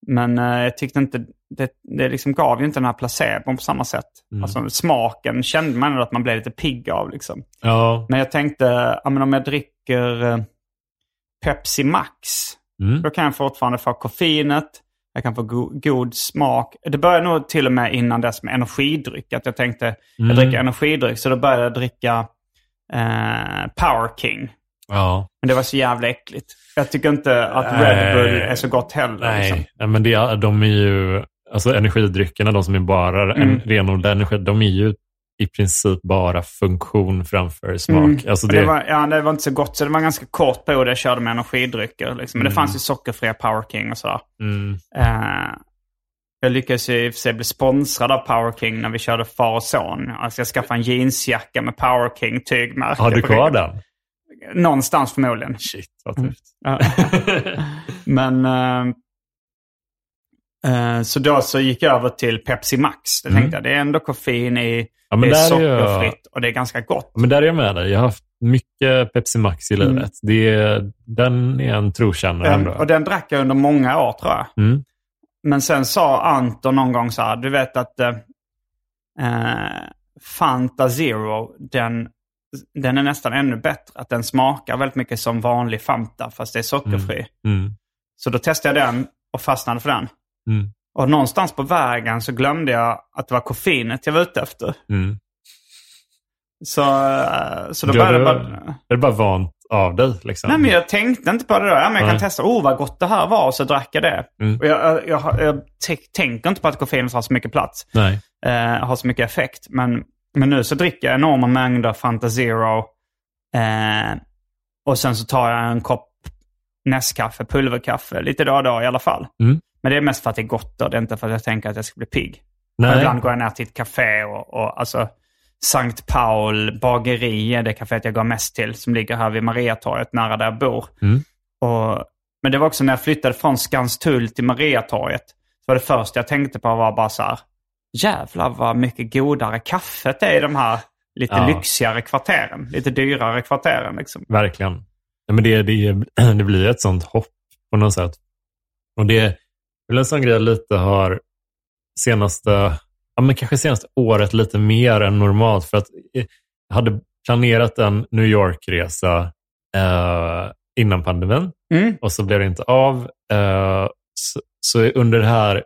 [SPEAKER 1] Men eh, jag tyckte inte, det, det liksom gav ju inte den här placebon på samma sätt.
[SPEAKER 2] Mm.
[SPEAKER 1] Alltså smaken kände man ändå att man blev lite pigg av liksom.
[SPEAKER 2] Ja,
[SPEAKER 1] Men jag tänkte, ja, men om jag dricker eh, Pepsi Max,
[SPEAKER 2] mm.
[SPEAKER 1] då kan jag fortfarande få koffeinet. Jag kan få go god smak. Det började nog till och med innan dess med energidryck. Att jag tänkte,
[SPEAKER 2] Mm.
[SPEAKER 1] jag dricker energidryck. Så då började jag dricka eh, Power King.
[SPEAKER 2] Ja.
[SPEAKER 1] Men det var så jävla äckligt. Jag tycker inte att Red Bull är så gott heller.
[SPEAKER 2] Nej,
[SPEAKER 1] Liksom.
[SPEAKER 2] men det, är- de är ju, alltså energidryckerna, de som är bara
[SPEAKER 1] Mm.
[SPEAKER 2] en renodlad energi, de är ju i princip bara funktion framför smak.
[SPEAKER 1] Mm.
[SPEAKER 2] Alltså det,
[SPEAKER 1] Det, var, ja, det var inte så gott, så det var en ganska kort period jag körde med energidrycker. Liksom. Men det
[SPEAKER 2] Mm.
[SPEAKER 1] fanns ju sockerfria Power King och sådär.
[SPEAKER 2] mm,
[SPEAKER 1] Eh, jag lyckades ju i och för sig bli sponsrad av Power King när vi körde far och son. Alltså jag skaffade en jeansjacka med Power King tygmärke.
[SPEAKER 2] har du kvar den?
[SPEAKER 1] Någonstans förmodligen.
[SPEAKER 2] Shit, vad tufft.
[SPEAKER 1] Ja. Men eh, eh, så då så gick jag över till Pepsi Max. Då
[SPEAKER 2] Mm.
[SPEAKER 1] tänkte jag, det är ändå koffein i,
[SPEAKER 2] Ja,
[SPEAKER 1] det är
[SPEAKER 2] är jag-
[SPEAKER 1] sockerfritt och det är ganska gott.
[SPEAKER 2] Men där är jag med dig. Jag har haft mycket Pepsi Max i livet.
[SPEAKER 1] Mm.
[SPEAKER 2] Det, är- den är en trotjänare
[SPEAKER 1] Den,
[SPEAKER 2] ändå.
[SPEAKER 1] och den drack jag under många år tror jag.
[SPEAKER 2] Mm.
[SPEAKER 1] Men sen sa Anton någon gång så här, du vet att eh, eh, Fanta Zero, den, den är nästan ännu bättre. Att den smakar väldigt mycket som vanlig Fanta fast det är sockerfri.
[SPEAKER 2] Mm.
[SPEAKER 1] Så då testade jag den och fastnade för den.
[SPEAKER 2] Mm.
[SPEAKER 1] Och någonstans på vägen så glömde jag att det var koffeinet jag var ute efter.
[SPEAKER 2] Mm.
[SPEAKER 1] Så, eh, så då
[SPEAKER 2] Du
[SPEAKER 1] började
[SPEAKER 2] hade-
[SPEAKER 1] bara...
[SPEAKER 2] Är det bara vant av dig? Liksom?
[SPEAKER 1] Nej men jag tänkte inte på det då. Ja, men jag kan
[SPEAKER 2] Nej.
[SPEAKER 1] testa. Oh vad gott det här var. Och så drack jag det.
[SPEAKER 2] Mm.
[SPEAKER 1] Och jag, jag, jag, jag tänker inte på att koffeinet har så mycket plats.
[SPEAKER 2] Nej.
[SPEAKER 1] eh, har så mycket effekt. Men, men nu så dricker jag enorma mängder Fanta Zero. Eh, och sen så tar jag en kopp Nescafé, pulverkaffe, lite då och då i alla fall.
[SPEAKER 2] Mm.
[SPEAKER 1] Men det är mest för att det är gott och det är inte för att jag tänker att jag ska bli pigg.
[SPEAKER 2] Nej.
[SPEAKER 1] Ibland går jag ner till ett café och, och alltså Sankt Paul bageri är det kaféet jag går mest till som ligger här vid Mariatorget nära där jag bor.
[SPEAKER 2] Mm.
[SPEAKER 1] Och, men det var också när jag flyttade från Skanstull till Mariatorget. Så var det första jag tänkte på var bara så här. Jävlar vad mycket godare kaffet är i de här lite
[SPEAKER 2] Ja.
[SPEAKER 1] lyxigare kvarteren. Lite dyrare kvarteren liksom.
[SPEAKER 2] Verkligen. Nej, men det, det, det blir ett sånt hopp på något sätt. Och det är väl en sån grej jag lite har senaste, ja men kanske senaste året lite mer än normalt. För att jag hade planerat en New York-resa eh, innan pandemin
[SPEAKER 1] Mm.
[SPEAKER 2] och så blev det inte av. Eh, så, så under det här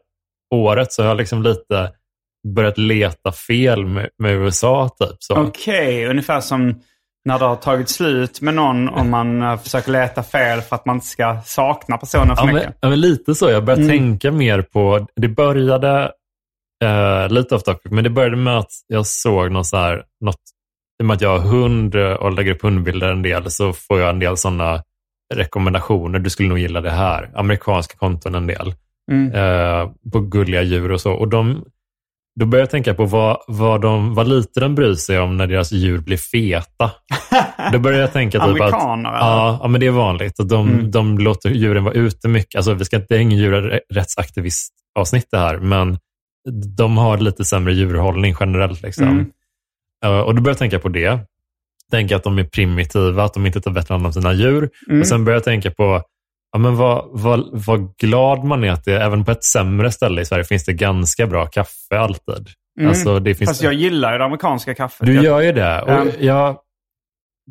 [SPEAKER 2] året så har jag liksom lite börjat leta fel med, med USA. Typ.
[SPEAKER 1] Okej, ungefär som när det har tagit slut med någon om man eh, försöker leta fel för att man inte ska sakna personen för
[SPEAKER 2] Ja men,
[SPEAKER 1] mycket.
[SPEAKER 2] ja, men lite så. Jag började
[SPEAKER 1] Mm.
[SPEAKER 2] tänka mer på, det började eh, lite off topic, men det började med att jag såg något så här, något, i och med att jag har hund och lägger upp hundbilder en del, så får jag en del sådana rekommendationer. Du skulle nog gilla det här. Amerikanska konton en del.
[SPEAKER 1] Mm.
[SPEAKER 2] Eh, på gulliga djur och så. Och de, då börjar jag tänka på vad, vad, de, vad lite de bryr sig om när deras djur blir feta. Då börjar jag tänka typ att...
[SPEAKER 1] Amerikaner?
[SPEAKER 2] Ja, ja, men det är vanligt. Och de,
[SPEAKER 1] Mm.
[SPEAKER 2] de låter djuren vara ute mycket. Alltså, vi ska inte, det är ingen djurrättsaktivist-avsnitt det här, men de har lite sämre djurhållning generellt. Liksom.
[SPEAKER 1] Mm.
[SPEAKER 2] Eh, och då börjar jag tänka på det. Tänka att de är primitiva, att de inte tar bättre hand om sina djur.
[SPEAKER 1] Mm.
[SPEAKER 2] Och sen börjar jag tänka på ja, men vad, vad, vad glad man är att det även på ett sämre ställe i Sverige finns det ganska bra kaffe alltid.
[SPEAKER 1] Mm.
[SPEAKER 2] Alltså, det finns,
[SPEAKER 1] Fast jag gillar ju det amerikanska kaffet.
[SPEAKER 2] du gör ju det. Och
[SPEAKER 1] Ja.
[SPEAKER 2] jag,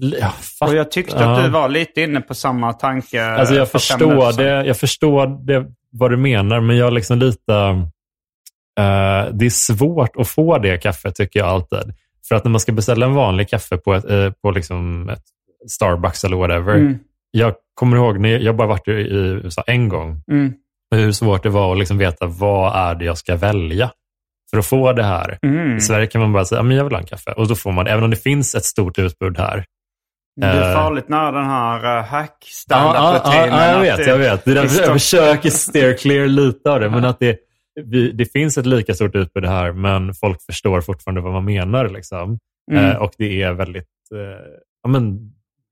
[SPEAKER 2] jag, fatt,
[SPEAKER 1] och jag tyckte att du var lite inne på samma tanke.
[SPEAKER 2] Alltså jag
[SPEAKER 1] för
[SPEAKER 2] förstår, det, jag förstår det, vad du menar, men jag liksom lite... eh, det är svårt att få det kaffet tycker jag alltid. För att när man ska beställa en vanlig kaffe på, ett, eh, på liksom ett Starbucks eller whatever.
[SPEAKER 1] Mm.
[SPEAKER 2] Jag kommer ihåg, när jag, bara varit i USA en gång,
[SPEAKER 1] Mm.
[SPEAKER 2] hur svårt det var att liksom veta vad är det jag ska välja för att få det här.
[SPEAKER 1] Mm.
[SPEAKER 2] I Sverige kan man bara säga, men jag vill ha en kaffe. Och då får man, även om det finns ett stort utbud här.
[SPEAKER 1] Du är
[SPEAKER 2] Eh.
[SPEAKER 1] farligt nära den här uh, hack
[SPEAKER 2] Ja,
[SPEAKER 1] stand
[SPEAKER 2] ja, ja, ja, jag vet, jag vet. Det är därför jag försöker steer clear lite av det. Men att det, det finns ett lika stort utbud här, men folk förstår fortfarande vad man menar. Liksom.
[SPEAKER 1] Mm.
[SPEAKER 2] Eh, och det är väldigt eh, ja, men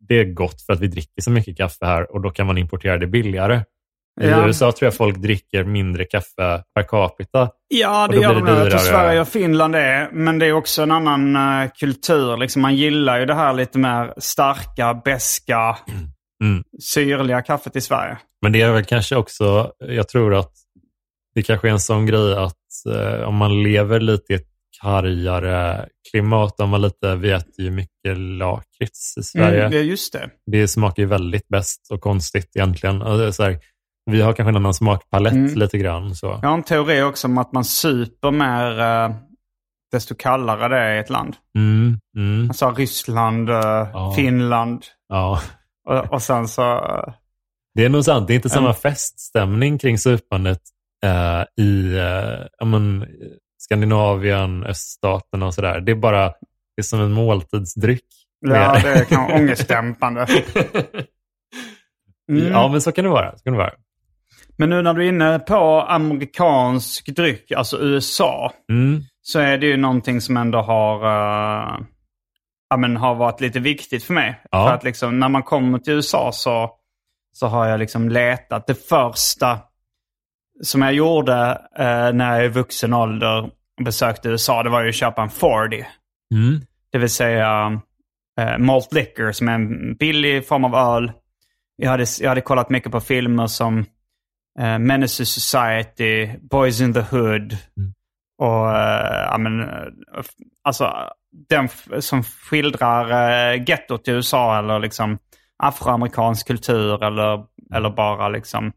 [SPEAKER 2] det är gott för att vi dricker så mycket kaffe här och då kan man importera det billigare. I
[SPEAKER 1] Ja.
[SPEAKER 2] USA tror jag folk dricker mindre kaffe per capita.
[SPEAKER 1] Ja, det gör de. Jag tror
[SPEAKER 2] dyrare.
[SPEAKER 1] Sverige och Finland är. Men det är också en annan eh, kultur. Liksom man gillar ju det här lite mer starka, beska,
[SPEAKER 2] Mm.
[SPEAKER 1] syrliga kaffet i Sverige.
[SPEAKER 2] Men det är väl kanske också, jag tror att det kanske är en sån grej att eh, om man lever lite i ett kargare klimat, om man lite, vi äter ju mycket lakrits i Sverige.
[SPEAKER 1] Mm, det är just det.
[SPEAKER 2] Det smakar ju väldigt bäst och konstigt egentligen. Och det är så här, vi har kanske en annan smakpalett
[SPEAKER 1] Mm.
[SPEAKER 2] lite grann. Så.
[SPEAKER 1] Jag har en teori också om att man super mer eh, desto kallare det är i ett land.
[SPEAKER 2] Mm, mm,
[SPEAKER 1] Alltså Ryssland, eh,
[SPEAKER 2] Ja.
[SPEAKER 1] Finland
[SPEAKER 2] ja.
[SPEAKER 1] och, och sen så... eh,
[SPEAKER 2] Det är nog sant. Det är inte samma
[SPEAKER 1] Mm.
[SPEAKER 2] feststämning kring supandet eh, i eh, men, Skandinavien, öststaterna och sådär. Det är bara det är som en måltidsdryck.
[SPEAKER 1] ja, det är kanske ångestdämpande. Mm.
[SPEAKER 2] Ja, men så kan det vara. Så kan det vara.
[SPEAKER 1] Men nu när du är inne på amerikansk dryck, alltså USA,
[SPEAKER 2] Mm.
[SPEAKER 1] så är det ju någonting som ändå har, eh, ja, men har varit lite viktigt för mig.
[SPEAKER 2] Ja.
[SPEAKER 1] För att liksom, när man kommer till USA så, så har jag liksom letat. Det första som jag gjorde eh, när jag i vuxen ålder besökte USA, det var ju att köpa en 40.
[SPEAKER 2] Mm.
[SPEAKER 1] Det vill säga eh, malt liquor som är en billig form av öl. Jag hade, jag hade kollat mycket på filmer som eh, Menace Society, Boys in the Hood. Och eh, men, eh, alltså den som skildrar eh, gettot i USA eller liksom afroamerikansk kultur eller, eller bara liksom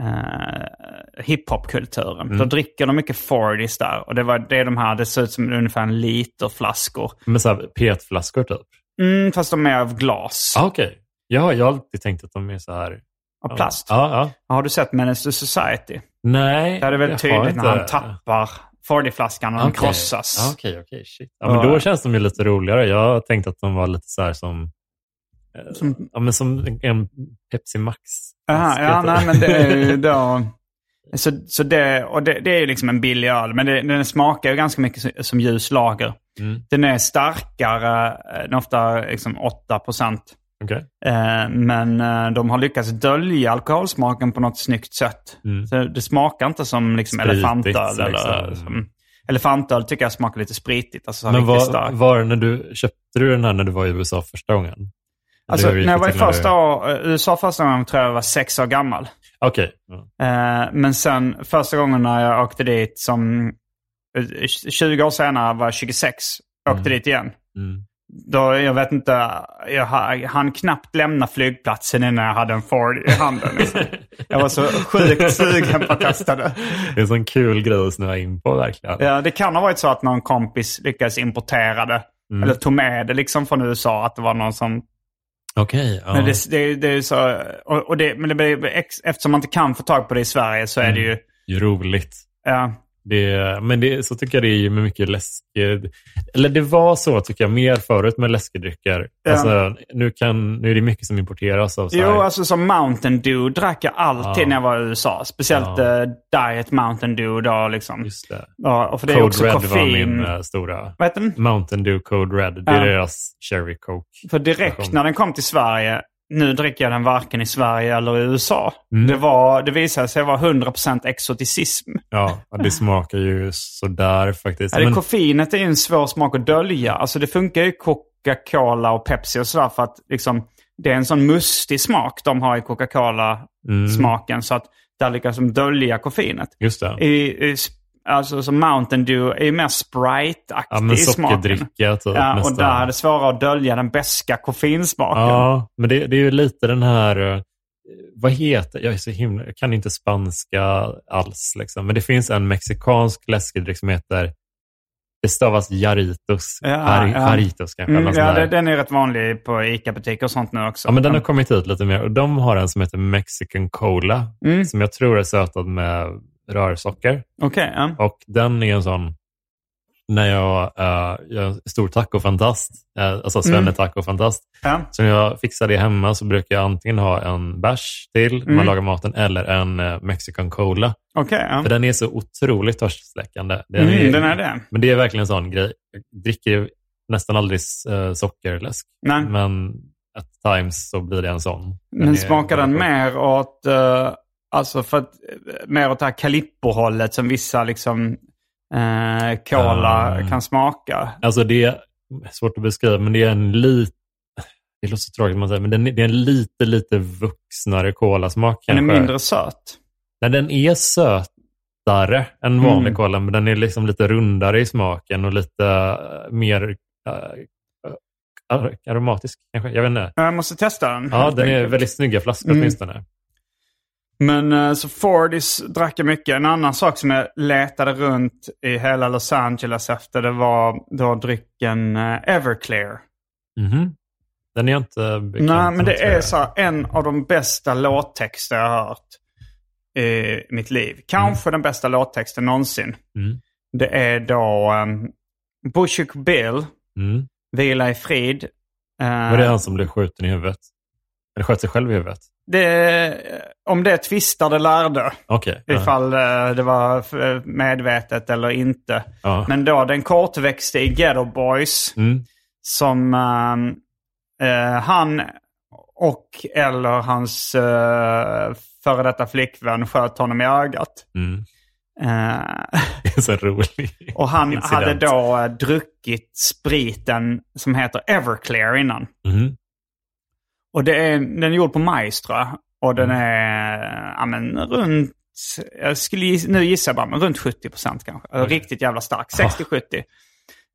[SPEAKER 1] eh, hiphopkulturen. Då dricker de mycket 40s där. Och det, var, det de här, det ser ut som ungefär en liter flaskor.
[SPEAKER 2] Men så petflaskor typ?
[SPEAKER 1] Mm, fast de är av glas.
[SPEAKER 2] Ah, Okej. Ja, jag har alltid tänkt att de är så här...
[SPEAKER 1] Av plast.
[SPEAKER 2] Ja, ja.
[SPEAKER 1] Har du sett Menace to Society?
[SPEAKER 2] Nej,
[SPEAKER 1] Där är det väldigt tydligt när han tappar 40-flaskan och den
[SPEAKER 2] Okej.
[SPEAKER 1] krossas.
[SPEAKER 2] Ja, Okej, okej. shit. Ja, men då känns de ju lite roligare. Jag har tänkt att de var lite så här som... eh,
[SPEAKER 1] Som-
[SPEAKER 2] Ja, men som en Pepsi Max.
[SPEAKER 1] Aha, ja, nej, men det är ju då... Så, så det, och det, det är ju liksom en billig öl, men det, den smakar ju ganska mycket som- ljus lager.
[SPEAKER 2] Mm.
[SPEAKER 1] Den är starkare, eh, den är ofta liksom 8 procent.
[SPEAKER 2] Okej.
[SPEAKER 1] Eh, men eh, de har lyckats dölja alkoholsmaken på något snyggt sätt.
[SPEAKER 2] Mm.
[SPEAKER 1] Så det smakar inte som liksom
[SPEAKER 2] Spritigt,
[SPEAKER 1] elefantöl. Eller,
[SPEAKER 2] liksom.
[SPEAKER 1] som, elefantöl tycker jag smakar lite spritigt. Alltså så
[SPEAKER 2] Men var, var när du, köpte du den här när du var i USA första gången?
[SPEAKER 1] Alltså, när jag var i första år, eh, USA första gången tror jag jag var sex år gammal.
[SPEAKER 2] Okej. Ja.
[SPEAKER 1] Eh, men sen första gången när jag åkte dit som eh, 20 år senare var jag 26. Åkte dit igen.
[SPEAKER 2] Mm.
[SPEAKER 1] Då, jag vet inte, jag ha- hann knappt lämna flygplatsen innan jag hade en Ford i handen. Liksom. jag var så sjukt sugen på att testa det.
[SPEAKER 2] Det är en sån kul grej att snöa in på verkligen.
[SPEAKER 1] Ja, det kan ha varit så att någon kompis lyckades importera det.
[SPEAKER 2] Mm.
[SPEAKER 1] Eller tog med det liksom från USA. Att det var någon som
[SPEAKER 2] Okej. ja.
[SPEAKER 1] Men det, det, det är så, och, och det, men det eftersom man inte kan få tag på det i Sverige så är det ju,
[SPEAKER 2] Ju roligt.
[SPEAKER 1] ja,
[SPEAKER 2] Det, men det, så tycker jag det är med mycket läsk. Eller det var så tycker jag mer förut med läskedrycker.
[SPEAKER 1] Ja.
[SPEAKER 2] Alltså, nu, kan, nu är det mycket som importeras av så här,
[SPEAKER 1] Jo, alltså som Mountain Dew drack jag alltid
[SPEAKER 2] Ja.
[SPEAKER 1] när jag var i USA. Speciellt
[SPEAKER 2] Ja.
[SPEAKER 1] eh, Diet Mountain Dew då liksom.
[SPEAKER 2] Just det.
[SPEAKER 1] Ja, och för det är
[SPEAKER 2] Code
[SPEAKER 1] också
[SPEAKER 2] Red
[SPEAKER 1] koffein.
[SPEAKER 2] var min eh, stora.
[SPEAKER 1] Vad heter den?
[SPEAKER 2] Mountain Dew Code Red. Det är deras Cherry Coke.
[SPEAKER 1] För direkt när den kom till Sverige, nu dricker jag den varken i Sverige eller i USA.
[SPEAKER 2] Mm.
[SPEAKER 1] Det, var, det visade sig vara 100% exoticism.
[SPEAKER 2] Ja, det smakar ju sådär faktiskt.
[SPEAKER 1] Ja, det
[SPEAKER 2] Men-
[SPEAKER 1] koffeinet är ju en svår smak att dölja. Alltså det funkar ju Coca-Cola och Pepsi och sådär för att liksom, det är en sån mustig smak de har i Coca-Cola-smaken. Så att där lyckas de dölja koffeinet.
[SPEAKER 2] Just det.
[SPEAKER 1] I, i, alltså som Mountain Dew är ju mer Sprite-aktig
[SPEAKER 2] Ja, men
[SPEAKER 1] i smaken.
[SPEAKER 2] typ
[SPEAKER 1] Ja, och där är det svårare att dölja den beska koffeinsmaken.
[SPEAKER 2] Ja, men det, det är ju lite den här... eh, Vad heter... Jag är så himla... Jag kan inte spanska alls. Liksom. Men det finns en mexikansk läskedryck som heter... Det stavas Jaritos.
[SPEAKER 1] Ja,
[SPEAKER 2] Jari-
[SPEAKER 1] ja.
[SPEAKER 2] Jaritos kanske.
[SPEAKER 1] Mm, ja, det, den är rätt vanlig på ICA-butiker och sånt nu också.
[SPEAKER 2] Ja, men den har kommit hit lite mer. Och de har en som heter Mexican Cola.
[SPEAKER 1] Mm.
[SPEAKER 2] Som jag tror är sötad med rörsocker.
[SPEAKER 1] Okej, ja.
[SPEAKER 2] Och den är en sån... När jag, uh, är en stor tacofantast, uh, alltså
[SPEAKER 1] Mm.
[SPEAKER 2] svenne-tacofantast.
[SPEAKER 1] ja.
[SPEAKER 2] Så när jag fixar det hemma så brukar jag antingen ha en bärs till när man
[SPEAKER 1] Mm.
[SPEAKER 2] lagar maten eller en eh, Mexican Cola.
[SPEAKER 1] Okej, ja.
[SPEAKER 2] För den är så otroligt törstsläckande. Den
[SPEAKER 1] Mm,
[SPEAKER 2] är,
[SPEAKER 1] den är det.
[SPEAKER 2] Men det är verkligen en sån grej. Jag dricker nästan aldrig uh, sockerläsk.
[SPEAKER 1] Nej.
[SPEAKER 2] Men at times så blir det en sån. Den
[SPEAKER 1] Men smakar den mer åt, eh, alltså för att, mer åt det här Calippo-hållet som vissa liksom eh, cola
[SPEAKER 2] Ah.
[SPEAKER 1] kan smaka?
[SPEAKER 2] Alltså det är svårt att beskriva, men det är en lite... Det låter så tråkigt man säger, men den är, det är en lite, lite vuxnare kolasmak
[SPEAKER 1] Den är mindre söt.
[SPEAKER 2] Nej, den är sötare än vanlig
[SPEAKER 1] Mm.
[SPEAKER 2] cola, men den är liksom lite rundare i smaken och lite eh, mer uh, aromatisk kanske. Jag vet inte.
[SPEAKER 1] Jag måste testa den.
[SPEAKER 2] Ja, den är
[SPEAKER 1] enkelt.
[SPEAKER 2] väldigt snygga flaskor
[SPEAKER 1] Mm.
[SPEAKER 2] åtminstone.
[SPEAKER 1] Men eh, så Fordis drack jag mycket. En annan sak som jag letade runt i hela Los Angeles efter det var då drycken eh, Everclear.
[SPEAKER 2] Mhm. Den är inte bekant
[SPEAKER 1] Nej, men det är så en av de bästa låttexter jag har hört i mitt liv. Kanske den bästa låttexten någonsin.
[SPEAKER 2] Mm.
[SPEAKER 1] Det är då um, Bushwick Bill,
[SPEAKER 2] Mm.
[SPEAKER 1] Vila i frid. Eh,
[SPEAKER 2] Var det han som blev skjuten i huvudet? Eller sköt sig själv i huvudet?
[SPEAKER 1] Det, om det tvistar det lärde.
[SPEAKER 2] Ja.
[SPEAKER 1] Ifall eh, det var eh, medvetet eller inte.
[SPEAKER 2] Ja.
[SPEAKER 1] Men då den kortväxte i Ghetto Boys
[SPEAKER 2] Mm.
[SPEAKER 1] som eh, han och eller hans uh, före detta flickvän sköt honom i ögat.
[SPEAKER 2] Mm. Så roligt.
[SPEAKER 1] och han
[SPEAKER 2] Incident.
[SPEAKER 1] hade då druckit spriten som heter Everclear innan.
[SPEAKER 2] Mhm.
[SPEAKER 1] Och det är, den är gjord på majs tror jag. Och den
[SPEAKER 2] Mm.
[SPEAKER 1] är ja, men, runt, jag skulle giss, nu gissar jag bara, men runt 70 procent kanske.
[SPEAKER 2] Okej.
[SPEAKER 1] Riktigt jävla stark, 60-70.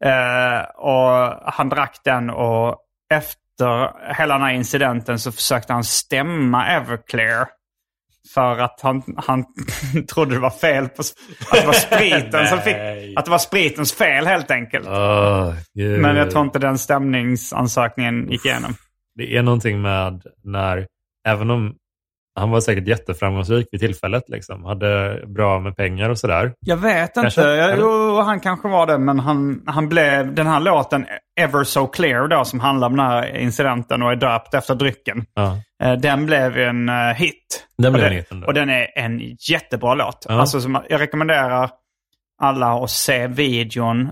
[SPEAKER 1] Eh, och han drack den och efter hela den här incidenten så försökte han stämma Everclear. För att han, han trodde det var fel på, att det var spriten som fick, att det var spritens fel helt enkelt.
[SPEAKER 2] Gud.
[SPEAKER 1] Men jag tror inte den stämningsansökningen gick igenom.
[SPEAKER 2] Det är någonting med när, även om han var säkert jätteframgångsrik vid tillfället, liksom, hade bra med pengar och sådär.
[SPEAKER 1] Jag vet
[SPEAKER 2] Kanske,
[SPEAKER 1] inte. Jag, jo, han kanske var det, men han, han blev den här låten Ever So Clear då, som handlar om den här incidenten och är döpt efter drycken.
[SPEAKER 2] Ja.
[SPEAKER 1] Eh, Den blev en eh, hit.
[SPEAKER 2] Den
[SPEAKER 1] och
[SPEAKER 2] blev en hit.
[SPEAKER 1] Och den är en jättebra låt.
[SPEAKER 2] Ja.
[SPEAKER 1] Alltså, jag rekommenderar alla att se videon.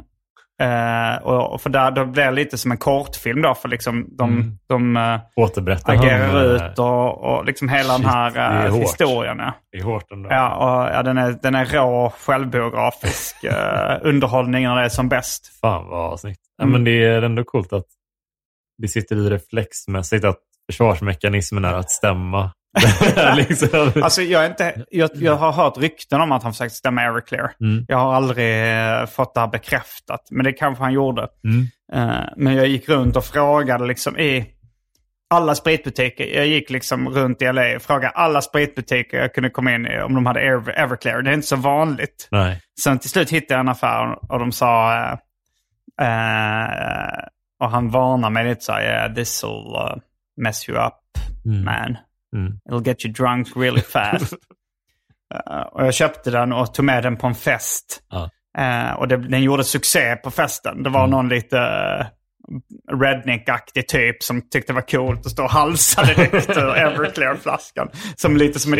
[SPEAKER 1] Eh, och, för där, då blir det lite som en kortfilm då, för liksom de,
[SPEAKER 2] Mm.
[SPEAKER 1] de
[SPEAKER 2] Återberättar
[SPEAKER 1] agerar
[SPEAKER 2] eh,
[SPEAKER 1] ut och, och liksom hela
[SPEAKER 2] Shit,
[SPEAKER 1] den här
[SPEAKER 2] hårt.
[SPEAKER 1] historien. Ja.
[SPEAKER 2] Det är hårt ändå.
[SPEAKER 1] Ja, och, ja den, är, den är rå självbiografisk eh, underhållning när det är som bäst.
[SPEAKER 2] Fan vad snyggt. Ja,
[SPEAKER 1] Mm.
[SPEAKER 2] men det är ändå coolt att det sitter i reflexmässigt att försvarsmekanismen är att stämma. liksom.
[SPEAKER 1] Alltså, jag, inte, jag, jag har hört rykten om att han försökte stämma Everclear.
[SPEAKER 2] Mm.
[SPEAKER 1] Jag har aldrig eh, fått det här bekräftat, men det kanske han gjorde.
[SPEAKER 2] Mm.
[SPEAKER 1] Eh, men jag gick runt och frågade liksom i alla spritbutiker. Jag gick liksom runt i LA och frågade alla spritbutiker jag kunde komma in i om de hade Ever- Everclear. Det är inte så vanligt.
[SPEAKER 2] Nej.
[SPEAKER 1] Sen till slut hittade jag en affär och de sa... eh, eh, och han varnade mig lite så här, yeah, this will uh, mess you up
[SPEAKER 2] Mm.
[SPEAKER 1] man.
[SPEAKER 2] Mm.
[SPEAKER 1] It'll get you drunk really fast. Eh, och jag köpte den och tog med den på en fest.
[SPEAKER 2] Ja.
[SPEAKER 1] Eh, och det, den gjorde succé på festen. Det var någon lite uh, redneck-aktig typ som tyckte det var coolt att stå och halsa direkt ur Everclear-flaskan. Som lite som en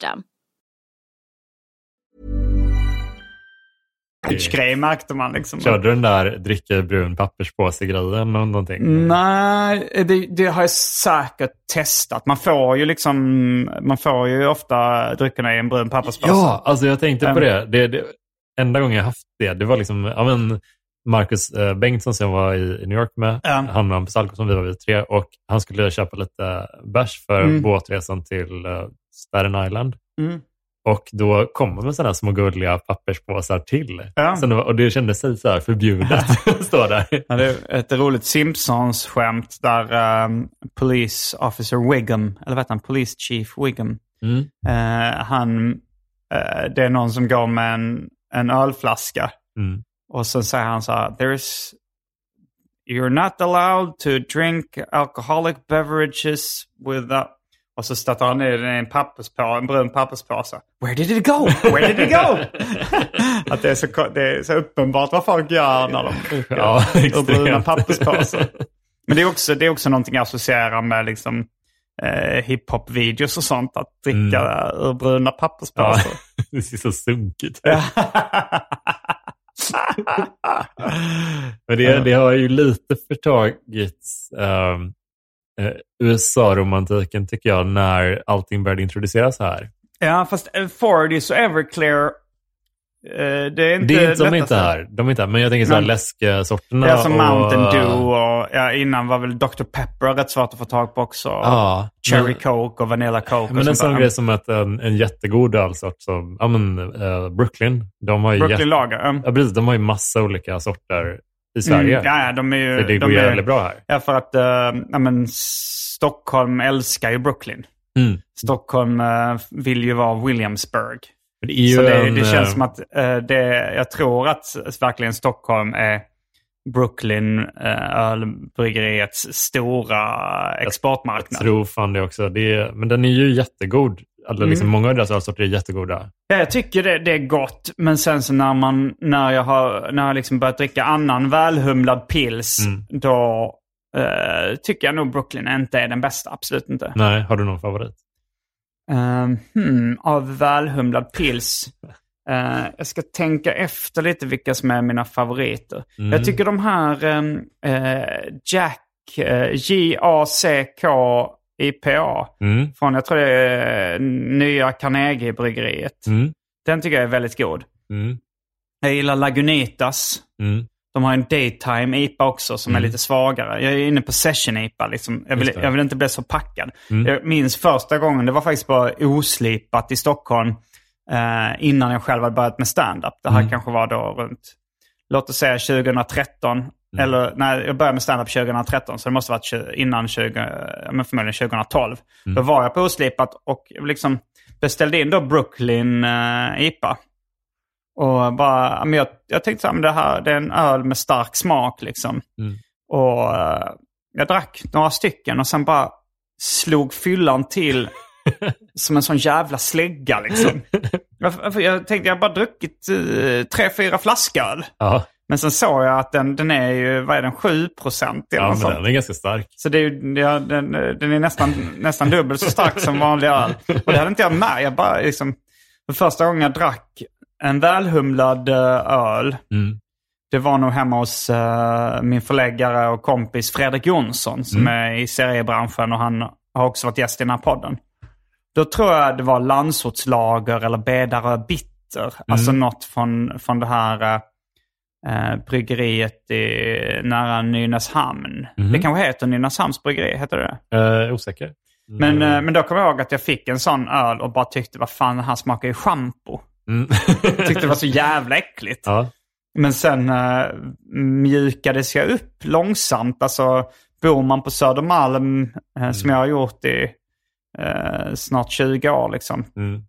[SPEAKER 1] Grej märkte man liksom.
[SPEAKER 2] Körde du den där dricka i brun papperspåse-grejen någonting?
[SPEAKER 1] Mm. Nej, det, det har jag säkert testat. Man får ju liksom, man får ju ofta dryckerna i en brun papperspåse.
[SPEAKER 2] Ja, alltså jag tänkte på det. det, det enda gången jag haft det, det var liksom, ja men Marcus eh, Bengtsson som jag var i, New York med,
[SPEAKER 1] Ja.
[SPEAKER 2] han och Hampus Alko som vi var vi tre och han skulle köpa lite bärs för
[SPEAKER 1] Mm.
[SPEAKER 2] båtresan till uh, Staten Island.
[SPEAKER 1] Mm.
[SPEAKER 2] Och då kom man sådana små gulliga papperspåsar till.
[SPEAKER 1] Ja.
[SPEAKER 2] Sen och det kändes sig så här förbjudet att stå där.
[SPEAKER 1] Ja, det är ett roligt Simpsons-skämt där um, Police Officer Wiggum, eller vad heter han? Police Chief Wiggum.
[SPEAKER 2] Mm.
[SPEAKER 1] Eh, han, eh, det är någon som går med en, en ölflaska.
[SPEAKER 2] Mm.
[SPEAKER 1] Och så säger han så här, There's, you're not allowed to drink alcoholic beverages without... Och så stöter han ner den i en, papperspå, en brun papperspåse. Where did it go? Where did it go? att det är, så, det är så uppenbart vad folk gör när de
[SPEAKER 2] Ja,
[SPEAKER 1] ur bruna papperspåsar. Men det är också, det är också någonting jag associerar med liksom, eh, hiphop-videos och sånt. Att dricka ur bruna
[SPEAKER 2] Ja,
[SPEAKER 1] papperspåsar.
[SPEAKER 2] det ser så sunkigt ut. Men det, det har ju lite förtagits um, USA-romantiken tycker jag när allting började introduceras här.
[SPEAKER 1] Ja, fast eh, Fordys och Everclear, eh, det är inte
[SPEAKER 2] Det är inte, de är inte här. De är inte här. Men jag tänker så här läsksorterna.
[SPEAKER 1] Är som
[SPEAKER 2] och-
[SPEAKER 1] Mountain Dew och ja, innan var väl Dr. Pepper rätt svårt att få tag på också.
[SPEAKER 2] Ja.
[SPEAKER 1] Cherry
[SPEAKER 2] men,
[SPEAKER 1] Coke och Vanilla Coke.
[SPEAKER 2] men
[SPEAKER 1] och
[SPEAKER 2] en sån grej som att en, en jättegod ölsort som ja, men, eh, Brooklyn. De har
[SPEAKER 1] Brooklyn
[SPEAKER 2] jätte-
[SPEAKER 1] Lager. ja.
[SPEAKER 2] ja, precis, de har ju massa olika sorter i Sverige.
[SPEAKER 1] Mm, ja, ja, de är ju...
[SPEAKER 2] Så det
[SPEAKER 1] de
[SPEAKER 2] går ju
[SPEAKER 1] är,
[SPEAKER 2] väldigt bra här.
[SPEAKER 1] Ja, för att uh, ja, men, Stockholm älskar ju Brooklyn.
[SPEAKER 2] Mm.
[SPEAKER 1] Stockholm eh, vill ju vara Williamsburg.
[SPEAKER 2] Det är ju
[SPEAKER 1] Så det,
[SPEAKER 2] en,
[SPEAKER 1] det
[SPEAKER 2] eh,
[SPEAKER 1] känns som att eh, det, jag tror att verkligen Stockholm är Brooklyn eh, ölbryggeriets stora exportmarknad.
[SPEAKER 2] Jag tror fan det också. Det är, men den är ju jättegod. Alltså, liksom,
[SPEAKER 1] Mm.
[SPEAKER 2] Många av deras ölsorter är jättegoda.
[SPEAKER 1] Ja, jag tycker det, det är gott, men sen så när, man, när jag har när jag liksom börjat dricka annan välhumlad pils,
[SPEAKER 2] Mm.
[SPEAKER 1] då eh, tycker jag nog Brooklyn inte är den bästa. Absolut inte.
[SPEAKER 2] Nej, har du någon favorit?
[SPEAKER 1] Um, hmm, av välhumlad pils. Eh, jag ska tänka efter lite vilka som är mina favoriter.
[SPEAKER 2] Mm.
[SPEAKER 1] Jag tycker de här um, eh, Jack, eh, J-A-C-K IPA,
[SPEAKER 2] Mm.
[SPEAKER 1] från jag tror det är nya Carnegie-bryggeriet.
[SPEAKER 2] Mm.
[SPEAKER 1] Den tycker jag är väldigt god.
[SPEAKER 2] Mm.
[SPEAKER 1] Jag gillar Lagunitas.
[SPEAKER 2] Mm.
[SPEAKER 1] De har en daytime IPA också som är
[SPEAKER 2] Mm.
[SPEAKER 1] lite svagare. Jag är inne på session IPA. Liksom. Jag, vill, jag vill inte bli så packad.
[SPEAKER 2] Mm.
[SPEAKER 1] Jag minns första gången, det var faktiskt på Oslipat i Stockholm. Eh, innan jag själv hade börjat med stand-up. Det här kanske var då runt, låt oss säga 2013.
[SPEAKER 2] Mm.
[SPEAKER 1] Eller nej, jag började med stand-up 2013. Så det måste ha varit 20, innan 20, ja, men förmodligen 2012.
[SPEAKER 2] Mm.
[SPEAKER 1] Då var jag på Oslipat och liksom beställde in då Brooklyn eh, IPA. Och bara, men jag, jag tänkte men det här det är en öl med stark smak liksom.
[SPEAKER 2] Mm.
[SPEAKER 1] Och eh, jag drack några stycken och sen bara slog fyllan till som en sån jävla slägga liksom. jag, jag tänkte jag har bara druckit eh, tre, fyra flasköl.
[SPEAKER 2] Ja,
[SPEAKER 1] Men sen såg jag att den, den är ju, vad är den, 7 procent
[SPEAKER 2] ja men
[SPEAKER 1] sånt.
[SPEAKER 2] den är ganska stark.
[SPEAKER 1] Så det är, ja, den, den är nästan, nästan dubbelt så stark som vanlig öl. Och det hade inte jag med. Jag bara liksom, för första gången jag drack en välhumlad eh, öl,
[SPEAKER 2] Mm.
[SPEAKER 1] det var nog hemma hos eh, min förläggare och kompis Fredrik Jonsson som är i seriebranschen och han har också varit gäst i den här podden. Då tror jag det var Landsortslager eller Bedarö Bitter. Alltså något från, från det här eh, eh, bryggeriet i, nära Nynäshamn.
[SPEAKER 2] Mhm.
[SPEAKER 1] Det kanske heter Nynäshamns bryggeri, heter det
[SPEAKER 2] Eh, osäker.
[SPEAKER 1] men,
[SPEAKER 2] Mm.
[SPEAKER 1] eh, men då kommer jag ihåg att jag fick en sån öl och bara tyckte, vad fan, det här smakar ju schampo.
[SPEAKER 2] Mm.
[SPEAKER 1] Tyckte det var så jävla äckligt.
[SPEAKER 2] ja.
[SPEAKER 1] Men sen uh, mjukades jag upp långsamt. Alltså bor man på Södermalm, eh, som jag har gjort i eh, snart 20 år liksom.
[SPEAKER 2] Mm.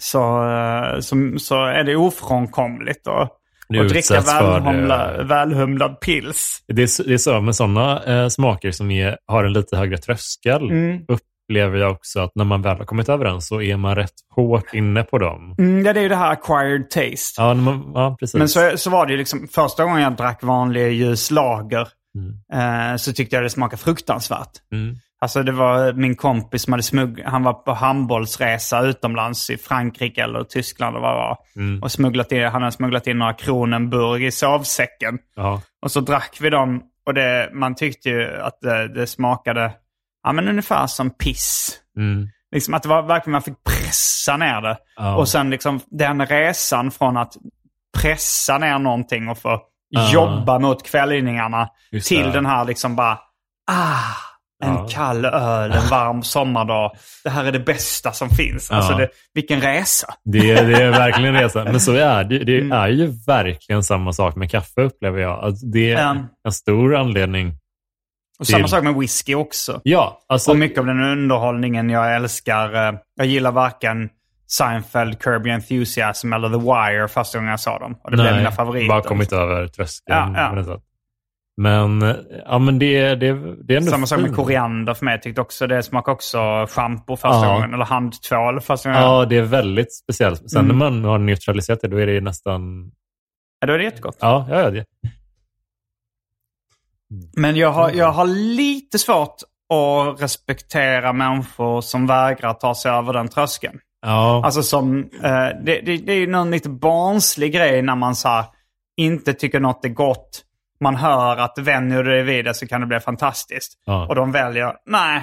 [SPEAKER 1] Så, eh, så, så är det ofrånkomligt att
[SPEAKER 2] Du
[SPEAKER 1] att dricka
[SPEAKER 2] utsätts för
[SPEAKER 1] välhumla,
[SPEAKER 2] det.
[SPEAKER 1] välhumlad pils.
[SPEAKER 2] Det är, det är så med sådana eh, smaker som är, har en lite högre tröskel.
[SPEAKER 1] Mm.
[SPEAKER 2] Upplever jag också att när man väl har kommit över den så är man rätt hårt inne på dem.
[SPEAKER 1] Mm, ja, det är ju det här acquired taste.
[SPEAKER 2] Ja, man, ja precis.
[SPEAKER 1] Men så, så var det ju liksom, första gången jag drack vanlig ljus lager eh, så tyckte jag det smakade fruktansvärt.
[SPEAKER 2] Mm.
[SPEAKER 1] Alltså det var min kompis som hade smugg... Han var på handbollsresa utomlands i Frankrike eller Tyskland eller vad det var.
[SPEAKER 2] Mm.
[SPEAKER 1] Och smugglat in, han hade smugglat in några Kronenburg i sovsäcken.
[SPEAKER 2] Ja.
[SPEAKER 1] Och så drack vi dem och det, man tyckte ju att det, det smakade ja, men ungefär som piss.
[SPEAKER 2] Mm.
[SPEAKER 1] Liksom att det var verkligen man fick pressa ner det.
[SPEAKER 2] Ja.
[SPEAKER 1] Och sen liksom den resan från att pressa ner någonting och få
[SPEAKER 2] Ja.
[SPEAKER 1] jobba mot kvällningarna till den här liksom bara, ah, en
[SPEAKER 2] Ja.
[SPEAKER 1] kall öl en varm sommardag. Det här är det bästa som finns.
[SPEAKER 2] Ja.
[SPEAKER 1] Alltså det, vilken resa.
[SPEAKER 2] Det, är- det är verkligen en resa. Men så är det. Det
[SPEAKER 1] Mm.
[SPEAKER 2] är ju verkligen samma sak med kaffe upplever jag. Alltså, det är
[SPEAKER 1] Ja.
[SPEAKER 2] en stor anledning.
[SPEAKER 1] Och samma sak med whisky också.
[SPEAKER 2] Ja, alltså.
[SPEAKER 1] Och mycket av den underhållningen jag älskar. eh, Jag gillar varken Seinfeld, Kirby Enthusiasm eller The Wire första gången jag sa dem. Och det blev mina favoriter.
[SPEAKER 2] bara kommit över tröskeln.
[SPEAKER 1] Ja, ja.
[SPEAKER 2] Men, ja, men det, det, det är ändå
[SPEAKER 1] Samma sak med koriander för mig. Jag tyckte också det smakade också schampo första
[SPEAKER 2] Ja.
[SPEAKER 1] gången. Eller handtvål första gången.
[SPEAKER 2] Ja, det är väldigt speciellt. Sen
[SPEAKER 1] Mm.
[SPEAKER 2] när man har neutraliserat det, då är det nästan...
[SPEAKER 1] Ja, då är det jättegott.
[SPEAKER 2] Ja, ja, det.
[SPEAKER 1] Men jag har, jag har lite svårt att respektera människor som vägrar ta sig över den tröskeln.
[SPEAKER 2] Ja,
[SPEAKER 1] Alltså som, eh, det, det, det är ju någon lite barnslig grej när man så inte tycker något är gott. Man hör att vänjer du dig vid det så kan det bli fantastiskt.
[SPEAKER 2] Ja.
[SPEAKER 1] Och de väljer, nej.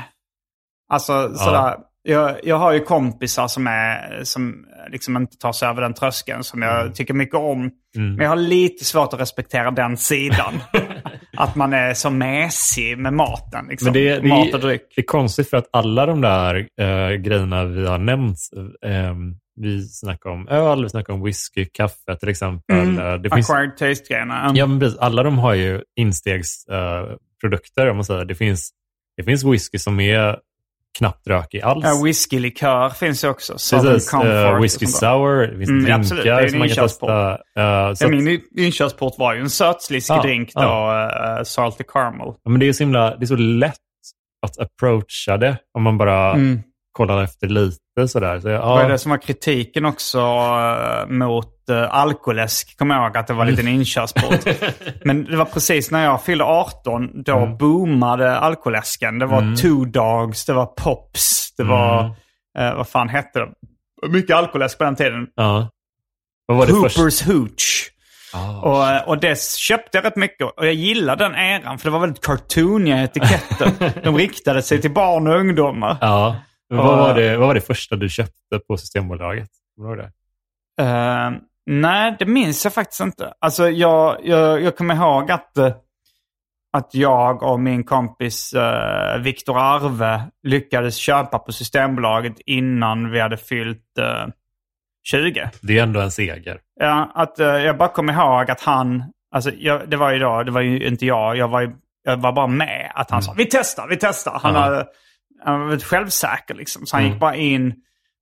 [SPEAKER 1] Alltså sådär. Jag, jag har ju kompisar som, är, som liksom inte tar sig över den tröskeln som jag
[SPEAKER 2] Mm.
[SPEAKER 1] tycker mycket om. Men jag har lite svårt att respektera den sidan. att man är så mesig med maten. Liksom.
[SPEAKER 2] Men det, det,
[SPEAKER 1] Mat och dryck.
[SPEAKER 2] det är konstigt för att alla de där eh, grejerna vi har nämnt, eh, vi snackar om öl, vi snackar om whisky, kaffe till exempel.
[SPEAKER 1] Mm.
[SPEAKER 2] Eh, Det finns,
[SPEAKER 1] Acquired taste-grejerna.
[SPEAKER 2] ja, men precis, alla de har ju instegsprodukter, eh, produkter, om man säger. Det finns, det finns whisky som är knappt rökig alls.
[SPEAKER 1] Ja, whiskylikör finns ju också.
[SPEAKER 2] Precis,
[SPEAKER 1] och
[SPEAKER 2] whisky sour, det finns
[SPEAKER 1] Mm,
[SPEAKER 2] drinkar
[SPEAKER 1] absolut, det är en
[SPEAKER 2] som man kan testa. Eh, så att-
[SPEAKER 1] min in- inkörsport var ju en sötsliskig
[SPEAKER 2] Ja,
[SPEAKER 1] drink då,
[SPEAKER 2] ja.
[SPEAKER 1] eh, salty caramel.
[SPEAKER 2] Ja, men det är så himla, det är så lätt att approacha det om man bara
[SPEAKER 1] Mm.
[SPEAKER 2] Kollar efter lite sådär. Så,
[SPEAKER 1] Det var
[SPEAKER 2] ja,
[SPEAKER 1] det som var kritiken också eh, mot uh, alkoläsk. Kommer jag ihåg att det var en liten inkörsport. Men det var precis när jag fyllde 18, då
[SPEAKER 2] Mm.
[SPEAKER 1] boomade alkoläsken. Det var Two Dogs, det var Pops, det var,
[SPEAKER 2] Mm.
[SPEAKER 1] eh, vad fan hette det? Mycket alkoläsk på den tiden.
[SPEAKER 2] ja. Vad var det första?
[SPEAKER 1] Hoopers Hooch.
[SPEAKER 2] Ah,
[SPEAKER 1] Och, och det köpte jag rätt mycket. Och jag gillade den eran för det var väldigt cartooniga etiketter. De riktade sig till barn och ungdomar.
[SPEAKER 2] Ja. Vad, var det, vad var det första du köpte på Systembolaget? Kommer du ihåg det?
[SPEAKER 1] Eh, Nej, det minns jag faktiskt inte. Alltså jag, jag, jag kommer ihåg att, eh, att jag och min kompis uh, Viktor Arve lyckades köpa på Systembolaget innan vi hade fyllt uh, 20.
[SPEAKER 2] Det är ändå en seger.
[SPEAKER 1] Ja, att, uh, jag bara kommer ihåg att han, alltså jag, det var ju då, det var ju inte jag, jag var, ju, jag var bara med. Att han
[SPEAKER 2] Mm.
[SPEAKER 1] sa vi testar, vi testar. Han,
[SPEAKER 2] Ja.
[SPEAKER 1] hade, han var väldigt självsäker liksom. Så han
[SPEAKER 2] Mm.
[SPEAKER 1] gick bara in.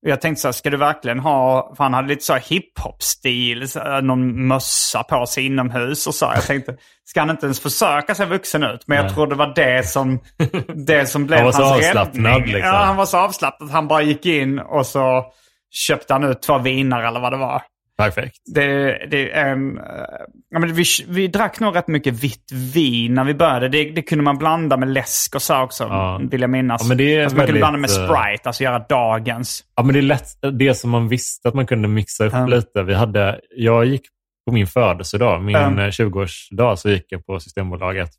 [SPEAKER 1] Och jag tänkte så här, ska du verkligen ha, för han hade lite så här hiphop-stil, någon mössa på sig inomhus och så. Jag tänkte, ska han inte ens försöka se vuxen ut? Men jag
[SPEAKER 2] Nej.
[SPEAKER 1] tror det var det som, det som blev
[SPEAKER 2] Han var så
[SPEAKER 1] hans
[SPEAKER 2] avslappnad,
[SPEAKER 1] räddning.
[SPEAKER 2] liksom.
[SPEAKER 1] Ja, han var så avslappnad. Han bara gick in och så köpte han ut två viner eller vad det var.
[SPEAKER 2] Perfekt.
[SPEAKER 1] Det, det eh, Ja, men vi, vi drack nog rätt mycket vitt vin när vi började. Det, det kunde man blanda med läsk och så också,
[SPEAKER 2] Ja.
[SPEAKER 1] vill jag minnas.
[SPEAKER 2] Ja, men det är
[SPEAKER 1] alltså man kunde blanda med
[SPEAKER 2] eh,
[SPEAKER 1] Sprite, alltså göra dagens.
[SPEAKER 2] Ja, men det är lätt. Det som man visste att man kunde mixa upp
[SPEAKER 1] Ja.
[SPEAKER 2] lite. Vi hade, jag gick på min födelsedag, min eh, 20-årsdag, så gick jag på Systembolaget.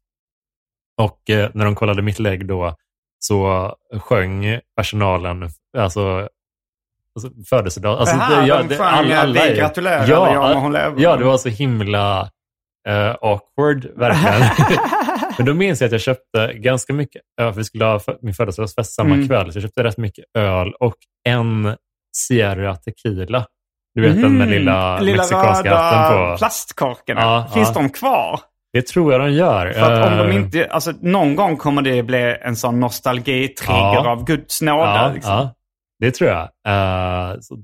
[SPEAKER 2] Och eh, när de kollade mitt lägg då så sjöng personalen, alltså, alltså födelsedag. Alltså, det-
[SPEAKER 1] de sjöng, eh, Vi gratulerar,
[SPEAKER 2] ja,
[SPEAKER 1] eller Ja, må hon leva.
[SPEAKER 2] Ja, det var så himla eh, awkward, verkligen. Men då minns jag att jag köpte ganska mycket öl, för vi skulle ha min födelsedagsfest samma
[SPEAKER 1] Mm.
[SPEAKER 2] kväll. Så jag köpte rätt mycket öl och en Sierra Tequila. Du vet den med lilla,
[SPEAKER 1] Mm. lilla
[SPEAKER 2] mexikanska
[SPEAKER 1] röda
[SPEAKER 2] hatten på.
[SPEAKER 1] plastkorkarna.
[SPEAKER 2] Ja,
[SPEAKER 1] Finns
[SPEAKER 2] ja.
[SPEAKER 1] de kvar?
[SPEAKER 2] Det tror jag de gör.
[SPEAKER 1] För att om de
[SPEAKER 2] Eh,
[SPEAKER 1] inte, alltså någon gång kommer det bli en sån nostalgitrigger
[SPEAKER 2] Ja.
[SPEAKER 1] av Guds nåde.
[SPEAKER 2] ja,
[SPEAKER 1] liksom.
[SPEAKER 2] Det tror jag. Så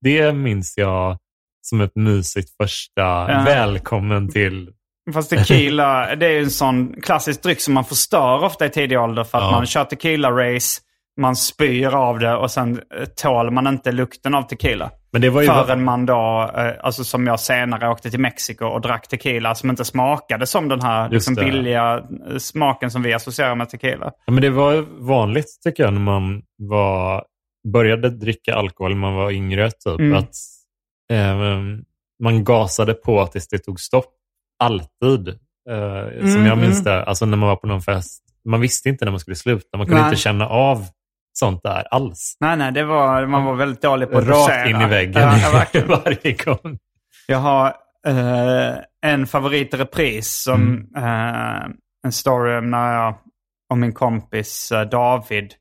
[SPEAKER 2] det minns jag som ett mysigt första
[SPEAKER 1] Ja.
[SPEAKER 2] välkommen till
[SPEAKER 1] Fast tequila, det är ju en sån klassisk dryck som man förstör ofta i tidig ålder för att
[SPEAKER 2] Ja.
[SPEAKER 1] man kör tequila-race, man spyr av det och sen eh, tål man inte lukten av tequila.
[SPEAKER 2] Men det var ju...
[SPEAKER 1] Förrän man då, eh, alltså som jag senare åkte till Mexiko och drack tequila som inte smakade som den här liksom, billiga smaken som vi associerar med tequila.
[SPEAKER 2] Ja, men det var vanligt tycker jag när man var, började dricka alkohol när man var yngre. Typ,
[SPEAKER 1] Mm.
[SPEAKER 2] att eh, Man gasade på tills det tog stopp. Alltid. Eh, som
[SPEAKER 1] Mm,
[SPEAKER 2] jag minns
[SPEAKER 1] mm.
[SPEAKER 2] det. Alltså när man var på någon fest. Man visste inte när man skulle sluta. Man kunde
[SPEAKER 1] Nej.
[SPEAKER 2] inte känna av sånt där alls.
[SPEAKER 1] Nej, nej, det var, man var väldigt dålig på att
[SPEAKER 2] Rakt in i väggen
[SPEAKER 1] Ja,
[SPEAKER 2] varje gång.
[SPEAKER 1] Jag har eh, en favorit i repris som
[SPEAKER 2] Mm.
[SPEAKER 1] eh, en story om när jag och min kompis eh, David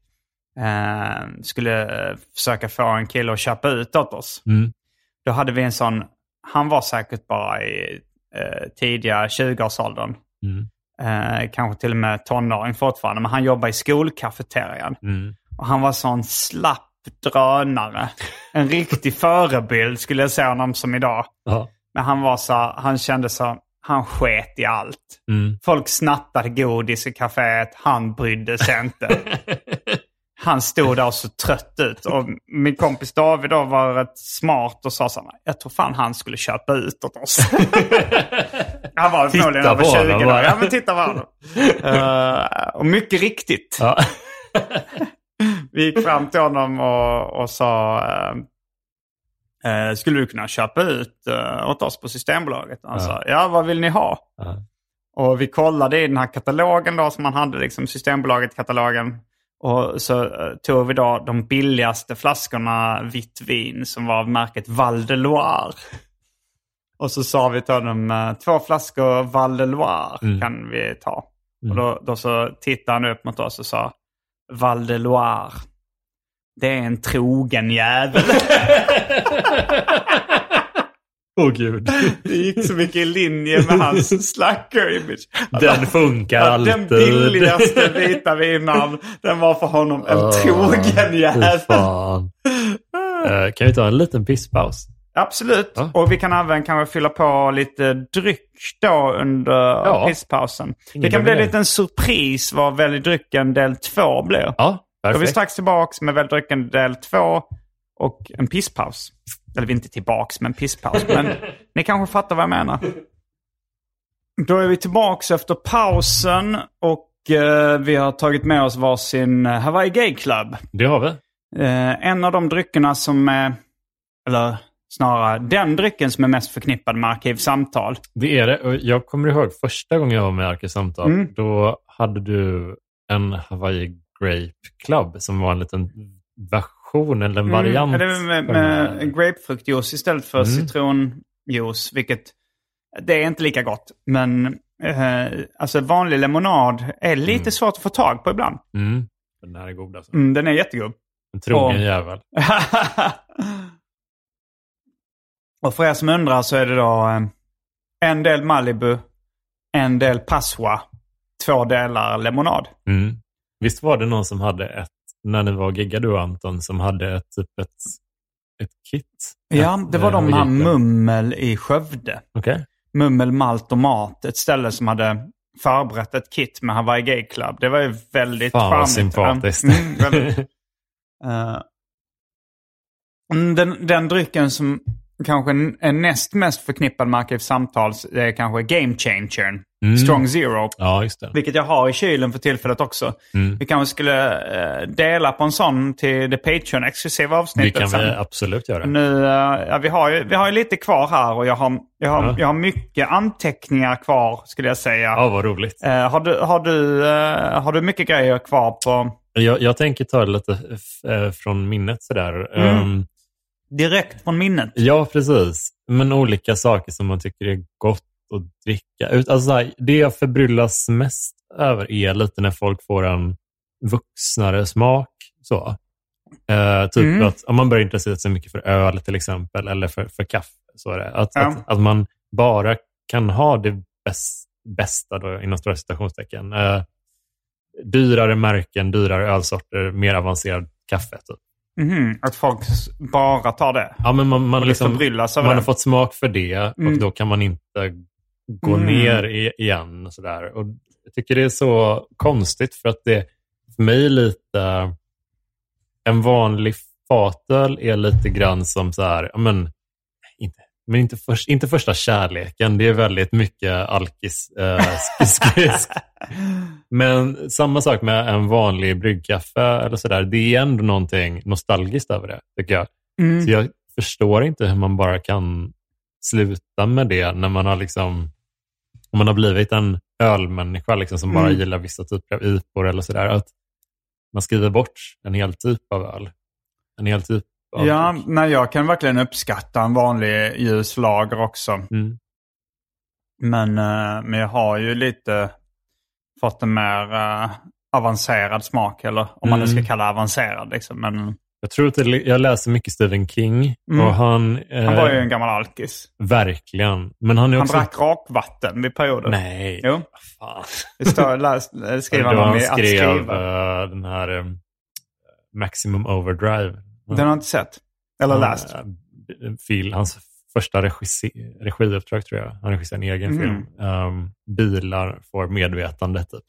[SPEAKER 1] eh, skulle försöka få en kille att köpa ut åt oss.
[SPEAKER 2] Mm.
[SPEAKER 1] Då hade vi en sån, han var säkert bara i eh, tidiga 20-årsåldern.
[SPEAKER 2] Mm.
[SPEAKER 1] Eh, kanske till och med tonåring fortfarande, men han jobbade i skolkafeterian.
[SPEAKER 2] Mm.
[SPEAKER 1] Och han var sån slapp drönare. En riktig förebild skulle jag säga honom som idag.
[SPEAKER 2] Ja.
[SPEAKER 1] Men han var så, han kände så, han sket i allt.
[SPEAKER 2] Mm.
[SPEAKER 1] Folk snattade godis i kaféet, han brydde sig inte. Han stod där och så trött ut. Och min kompis David då var rätt smart och sa så här, jag tror fan han skulle köpa ut åt oss. han var förmodligen över
[SPEAKER 2] på
[SPEAKER 1] 20
[SPEAKER 2] honom
[SPEAKER 1] då.
[SPEAKER 2] bara.
[SPEAKER 1] Ja men titta på honom. Eh, och mycket riktigt.
[SPEAKER 2] Ja.
[SPEAKER 1] Vi gick fram till honom och, och sa eh, Skulle du kunna köpa ut eh, åt oss på Systembolaget? Han
[SPEAKER 2] Ja.
[SPEAKER 1] sa ja, vad vill ni ha?
[SPEAKER 2] Ja.
[SPEAKER 1] Och vi kollade i den här katalogen då som man hade, liksom Systembolaget-katalogen. Och så eh, tog vi då de billigaste flaskorna vitt vin som var av märket Val de Loire. Och så sa vi till honom, eh, två flaskor Val de Loire
[SPEAKER 2] Mm.
[SPEAKER 1] kan vi ta.
[SPEAKER 2] Mm.
[SPEAKER 1] Och då, då så tittade han upp mot oss och sa, Val de Loire, det är en trogen jävel.
[SPEAKER 2] Åh gud.
[SPEAKER 1] det gick så mycket i linje med hans slacker-image.
[SPEAKER 2] Den funkar
[SPEAKER 1] Att
[SPEAKER 2] alltid.
[SPEAKER 1] Den billigaste vita vinnaren, den var för honom en
[SPEAKER 2] Åh,
[SPEAKER 1] trogen jävel.
[SPEAKER 2] Eh, kan vi ta en liten pisspaus?
[SPEAKER 1] Absolut.
[SPEAKER 2] Ja.
[SPEAKER 1] Och vi kan även kanske fylla på lite dryck då under
[SPEAKER 2] Ja.
[SPEAKER 1] pisspausen.
[SPEAKER 2] Ingen
[SPEAKER 1] det kan bli en liten surpris vad Välj drycken del 2 blir.
[SPEAKER 2] Ja,
[SPEAKER 1] Då är vi
[SPEAKER 2] perfekt.
[SPEAKER 1] strax tillbaks med Välj drycken del 2 och en pisspaus. Eller vi är inte tillbaks med en pisspaus, men ni kanske fattar vad jag menar. Då är vi tillbaks efter pausen och eh, vi har tagit med oss varsin eh, Hawaii Gay Club.
[SPEAKER 2] Det har vi.
[SPEAKER 1] Eh, en av de dryckerna som är, eller snarare den drycken som är mest förknippad med Arkivsamtal.
[SPEAKER 2] Det är det. Och jag kommer ihåg första gången jag var med i Arkisamtal.
[SPEAKER 1] Mm.
[SPEAKER 2] Då hade du en Hawaii Grape Club som var en liten version eller en variant.
[SPEAKER 1] Mm, det med, med grapefruktjuice istället för
[SPEAKER 2] Mm.
[SPEAKER 1] citronjuice, vilket det är inte lika gott. Men eh, alltså vanlig lemonad är lite
[SPEAKER 2] Mm.
[SPEAKER 1] svårt att få tag på ibland.
[SPEAKER 2] Mm. Den här är god alltså.
[SPEAKER 1] Mm, den är jättegod.
[SPEAKER 2] En trogen
[SPEAKER 1] Och-
[SPEAKER 2] jävel.
[SPEAKER 1] och för er som undrar så är det då eh, en del Malibu, en del Passoa, två delar lemonad.
[SPEAKER 2] Mm. Visst var det någon som hade ett, när ni var och giggade du och Anton, som hade ett, typ ett, ett kit?
[SPEAKER 1] Ja, det var
[SPEAKER 2] eh,
[SPEAKER 1] de här. Mummel i Skövde.
[SPEAKER 2] Okej.
[SPEAKER 1] Mummel, malt och mat. Ett ställe som hade förberett ett kit med Hawaii Gay Club. Det var ju väldigt
[SPEAKER 2] Fan
[SPEAKER 1] charmigt.
[SPEAKER 2] sympatiskt.
[SPEAKER 1] Mm, väldigt. Mm, den, den drycken som kanske är näst mest förknippad med Arkivsamtals det är kanske Game Changern.
[SPEAKER 2] Mm.
[SPEAKER 1] Strong Zero.
[SPEAKER 2] Ja, just det.
[SPEAKER 1] Vilket jag har i kylen för tillfället också.
[SPEAKER 2] Mm.
[SPEAKER 1] Vi kanske skulle eh, dela på en sån till det Patreon-exklusiva
[SPEAKER 2] Det
[SPEAKER 1] avsnittet
[SPEAKER 2] kan vi
[SPEAKER 1] sen.
[SPEAKER 2] absolut göra.
[SPEAKER 1] Nu, eh, ja, vi, har ju, vi har ju lite kvar här och jag har, jag har,
[SPEAKER 2] Ja.
[SPEAKER 1] jag har mycket anteckningar kvar skulle jag säga.
[SPEAKER 2] Ja, vad roligt.
[SPEAKER 1] Eh, har, du, har, du, eh, har du mycket grejer kvar på
[SPEAKER 2] Jag, jag tänker ta det lite från minnet sådär.
[SPEAKER 1] Mm.
[SPEAKER 2] Ehm,
[SPEAKER 1] direkt från minnet?
[SPEAKER 2] Ja, precis. Men olika saker som man tycker är gott att dricka. Alltså, här, det jag förbryllas mest över är lite när folk får en vuxnare smak. Så. Eh, typ
[SPEAKER 1] Mm.
[SPEAKER 2] att om man börjar intressera sig mycket för öl till exempel, eller för, för kaffe. Så är det. Att,
[SPEAKER 1] Ja.
[SPEAKER 2] att, att man bara kan ha det bäst, bästa, då, inom stora citationstecken. Eh, dyrare märken, dyrare ölsorter, mer avancerad kaffe. Typ.
[SPEAKER 1] Mhm, Att folk bara tar det?
[SPEAKER 2] Ja, men man, man, liksom, man har fått smak för det och
[SPEAKER 1] Mm.
[SPEAKER 2] då kan man inte gå
[SPEAKER 1] Mm.
[SPEAKER 2] ner i, igen. Och sådär. Och jag tycker det är så konstigt för att det för mig är lite... En vanlig fatöl är lite grann som så här, men, inte, men inte, först, inte första kärleken. Det är väldigt mycket alkis. Eh, men samma sak med en vanlig bryggkaffe eller sådär. Det är ändå någonting nostalgiskt över det, tycker jag.
[SPEAKER 1] Mm.
[SPEAKER 2] Så jag förstår inte hur man bara kan sluta med det när man har liksom om man har blivit en ölmänniska liksom, som bara
[SPEAKER 1] Mm.
[SPEAKER 2] gillar vissa typer av IPor eller sådär. Att man skriver bort en hel typ av öl. En hel typ av
[SPEAKER 1] Ja, nej, jag kan verkligen uppskatta en vanlig ljus lager också.
[SPEAKER 2] Mm.
[SPEAKER 1] Men, eh, men jag har ju lite fått en mer eh, avancerad smak. Eller om man nu ska
[SPEAKER 2] Mm.
[SPEAKER 1] kalla avancerad. Liksom. Men
[SPEAKER 2] Jag tror att det, jag läser mycket Stephen King
[SPEAKER 1] Mm.
[SPEAKER 2] och han... Eh,
[SPEAKER 1] han var ju en gammal alkis.
[SPEAKER 2] Verkligen. Men han är
[SPEAKER 1] Han
[SPEAKER 2] också...
[SPEAKER 1] drack rakvatten vid perioden.
[SPEAKER 2] Nej.
[SPEAKER 1] Jo,
[SPEAKER 2] Fan.
[SPEAKER 1] det står, läs, eh, skriver han om i Att
[SPEAKER 2] skrev
[SPEAKER 1] skriva.
[SPEAKER 2] eh, den här eh, Maximum Overdrive.
[SPEAKER 1] Den har jag inte sett. Eller
[SPEAKER 2] Han,
[SPEAKER 1] läst.
[SPEAKER 2] eh, Fil, hans första regi, regiuppdrag tror jag. Han regisserade en egen
[SPEAKER 1] Mm.
[SPEAKER 2] film. Um, bilar får medvetande typ.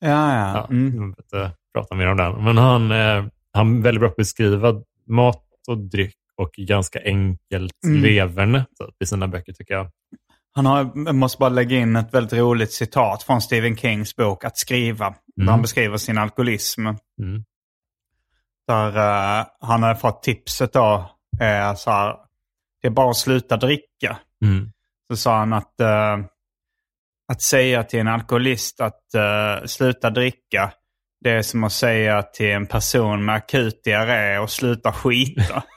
[SPEAKER 1] Ja, ja.
[SPEAKER 2] Ja,
[SPEAKER 1] Mm.
[SPEAKER 2] Jag vill inte prata mer om den. Men han, eh, han är väldigt bra på att beskriva mat och dryck och ganska enkelt
[SPEAKER 1] Mm.
[SPEAKER 2] leverne typ, i sina böcker tycker jag.
[SPEAKER 1] Han har, jag måste bara lägga in ett väldigt roligt citat från Stephen Kings bok Att skriva. Där
[SPEAKER 2] Mm.
[SPEAKER 1] han beskriver sin alkoholism.
[SPEAKER 2] Mm.
[SPEAKER 1] Där eh, han hade fått tipset då. Eh, så här, det är bara att sluta dricka.
[SPEAKER 2] Mm.
[SPEAKER 1] Så sa han att, eh, att säga till en alkoholist att eh, sluta dricka. Det är som att säga till en person med akut diarré och sluta skita.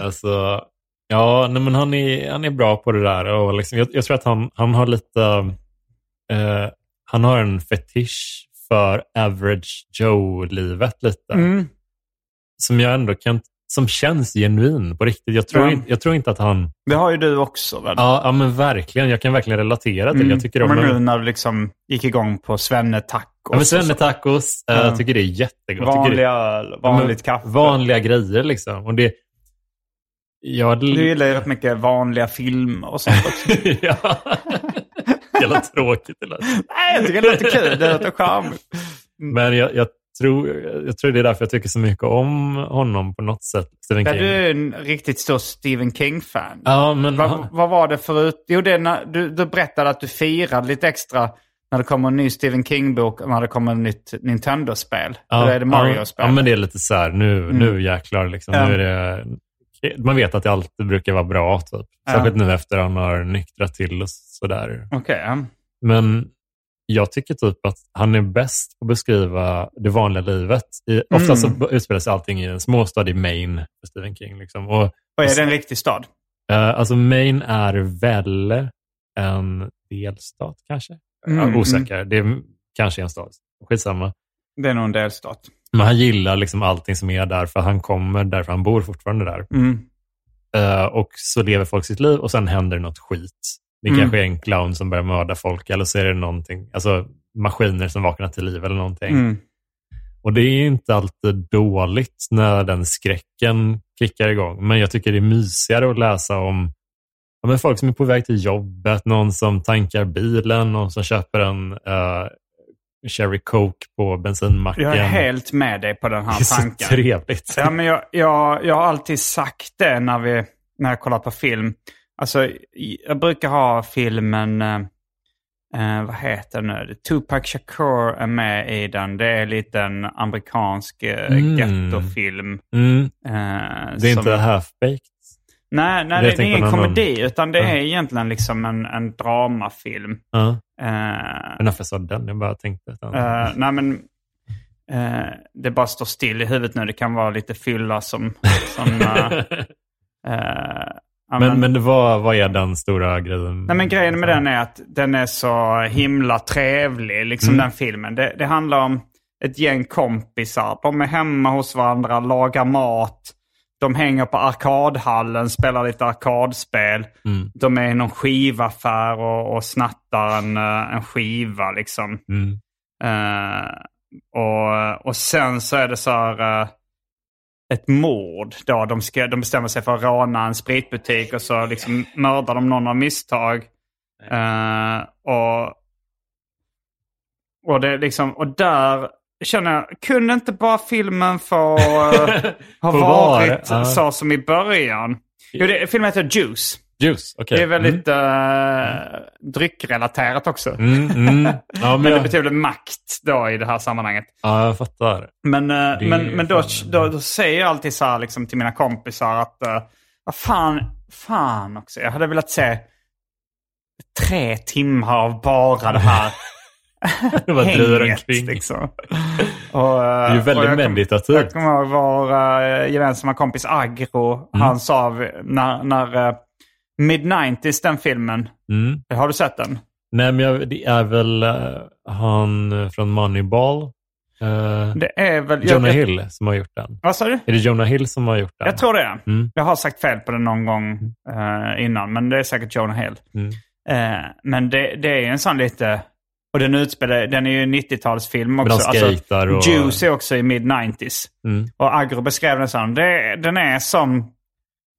[SPEAKER 2] Alltså, ja, nej, men han är, han är bra på det där. Och liksom, jag, jag tror att han, han har lite... Eh, han har en fetisch för average Joe-livet lite.
[SPEAKER 1] Mm.
[SPEAKER 2] Som jag ändå kan... Som känns genuin på riktigt. Jag tror,
[SPEAKER 1] Ja.
[SPEAKER 2] inte, jag tror inte att han...
[SPEAKER 1] Det har ju du också väl?
[SPEAKER 2] Ja, ja, men verkligen. Jag kan verkligen relatera till.
[SPEAKER 1] Mm.
[SPEAKER 2] Jag tycker om
[SPEAKER 1] Men nu när du liksom gick igång på svennetacos.
[SPEAKER 2] Ja, men. Svennetacos, eh,
[SPEAKER 1] Ja.
[SPEAKER 2] jag tycker det är jättegott.
[SPEAKER 1] Vanliga
[SPEAKER 2] det,
[SPEAKER 1] öl,
[SPEAKER 2] Ja,
[SPEAKER 1] vanligt kaffe.
[SPEAKER 2] Vanliga grejer liksom. Och det, jag,
[SPEAKER 1] Du gillar ju rätt mycket vanliga filmer och sånt också.
[SPEAKER 2] ja. Jävla tråkigt det lät.
[SPEAKER 1] Nej, jag tycker det låter kul. Det låter charmigt.
[SPEAKER 2] Men jag, jag, tror, jag tror det är därför jag tycker så mycket om honom på något sätt. Stephen
[SPEAKER 1] Är
[SPEAKER 2] King.
[SPEAKER 1] du en riktigt stor Stephen King-fan?
[SPEAKER 2] Ja, men
[SPEAKER 1] Vad, vad var det förut? Jo, det är när, du, du berättade att du firade lite extra när det kommer en ny Stephen King-bok och när det kommer ett nytt Nintendo-spel.
[SPEAKER 2] ja,
[SPEAKER 1] Eller är det Mario-spel?
[SPEAKER 2] Ja, ja, men det är lite så här, nu,
[SPEAKER 1] Mm.
[SPEAKER 2] nu jäklar. Liksom,
[SPEAKER 1] Ja.
[SPEAKER 2] nu det, man vet att det alltid brukar vara bra. Typ.
[SPEAKER 1] Ja.
[SPEAKER 2] Särskilt nu efter han har nyktrat till och sådär.
[SPEAKER 1] Okej, ja.
[SPEAKER 2] Men jag tycker typ att han är bäst på att beskriva det vanliga livet. I, ofta
[SPEAKER 1] Mm.
[SPEAKER 2] så utspelar sig allting i en småstad i Maine för Stephen King. Liksom. Och,
[SPEAKER 1] Och är det en riktig stad?
[SPEAKER 2] eh, alltså Maine är väl en delstat kanske?
[SPEAKER 1] Mm,
[SPEAKER 2] är osäker. Det är, kanske en stad. Skitsamma.
[SPEAKER 1] Det är nog en delstat.
[SPEAKER 2] Men han gillar liksom allting som är där för han kommer därför han bor fortfarande där.
[SPEAKER 1] Mm.
[SPEAKER 2] Eh, och så lever folk sitt liv och sen händer något skit. Det
[SPEAKER 1] Mm.
[SPEAKER 2] kanske är en clown som börjar mörda folk eller så är det någonting, alltså maskiner som vaknar till liv eller någonting.
[SPEAKER 1] Mm.
[SPEAKER 2] Och det är inte alltid dåligt när den skräcken kickar igång. Men jag tycker det är mysigare att läsa om ja, men folk som är på väg till jobbet, någon som tankar bilen, någon som köper en uh, Cherry Coke på bensinmacken.
[SPEAKER 1] Jag är helt med dig på den
[SPEAKER 2] det är
[SPEAKER 1] här
[SPEAKER 2] så
[SPEAKER 1] tanken.
[SPEAKER 2] trevligt.
[SPEAKER 1] Ja, men jag, jag, jag har alltid sagt det när, vi, när jag kollar på film. Alltså, jag brukar ha filmen, eh, eh, vad heter den nu? Tupac Shakur är med i den. Det är en amerikansk eh,
[SPEAKER 2] Mm.
[SPEAKER 1] gettofilm.
[SPEAKER 2] Mm,
[SPEAKER 1] Eh,
[SPEAKER 2] det är
[SPEAKER 1] som-
[SPEAKER 2] inte half-baked.
[SPEAKER 1] Nej, nej det, det är ingen
[SPEAKER 2] någon
[SPEAKER 1] komedi, utan det är egentligen liksom en, en dramafilm.
[SPEAKER 2] Ja.
[SPEAKER 1] Eh,
[SPEAKER 2] Men varför sa den? Jag bara tänkte.
[SPEAKER 1] Eh, nej men eh, det bara står still i huvudet nu. Det kan vara lite fylla som... som eh, ja,
[SPEAKER 2] men, men det var, vad är den stora grejen?
[SPEAKER 1] Nej men grejen med den är att den är så himla trevlig, liksom
[SPEAKER 2] Mm.
[SPEAKER 1] den filmen. Det, det handlar om ett gäng kompisar. De är hemma hos varandra, lagar mat. De hänger på arkadhallen, spelar lite arkadspel.
[SPEAKER 2] Mm.
[SPEAKER 1] De är i någon skivaffär och, och snattar en, eh, en skiva liksom.
[SPEAKER 2] Mm.
[SPEAKER 1] Eh, och, och sen så är det så här eh, ett mord. Då. De, ska, de bestämmer sig för att råna en spritbutik och så liksom mördar de någon av misstag. Eh, och, och, det liksom, och där känner jag, kunde inte bara filmen få eh, ha varit
[SPEAKER 2] vara, ja.
[SPEAKER 1] så som i början? Jo, det, filmen heter Juice.
[SPEAKER 2] Juice, okej.
[SPEAKER 1] Det är väldigt eh, dryckrelaterat också.
[SPEAKER 2] Mm, mm. Mm. Ja, men
[SPEAKER 1] Men det betyder makt då i det här sammanhanget.
[SPEAKER 2] ja, jag fattar.
[SPEAKER 1] Men,
[SPEAKER 2] är
[SPEAKER 1] men, men då, då, då säger jag alltid så här liksom, till mina kompisar att uh, vad fan, fan också. Jag hade velat se tre timmar av bara det här hänget. Liksom. Och,
[SPEAKER 2] Det är ju väldigt meditativt.
[SPEAKER 1] Jag kommer ihåg vår uh, gemensamma kompis Agro.
[SPEAKER 2] Mm.
[SPEAKER 1] Han sa när, när uh, Mid-90s, den filmen.
[SPEAKER 2] Mm.
[SPEAKER 1] Har du sett den?
[SPEAKER 2] Nej, men jag, det är väl eh, han från Moneyball. Uh,
[SPEAKER 1] Det är väl...
[SPEAKER 2] Jonah
[SPEAKER 1] jag,
[SPEAKER 2] Hill som har gjort den.
[SPEAKER 1] Vad sa du?
[SPEAKER 2] Är det Jonah Hill som har gjort den?
[SPEAKER 1] Jag tror det.
[SPEAKER 2] Mm.
[SPEAKER 1] Jag har sagt fel på det någon gång eh, innan, men det är säkert Jonah Hill.
[SPEAKER 2] Mm.
[SPEAKER 1] Men det, det är en sån lite... Och den utspelar, den är ju en 90-talsfilm
[SPEAKER 2] Men de
[SPEAKER 1] också.
[SPEAKER 2] skejtar och-
[SPEAKER 1] Juice är också i mid-90s.
[SPEAKER 2] Mm.
[SPEAKER 1] Och Agro beskrev den som, det, den är som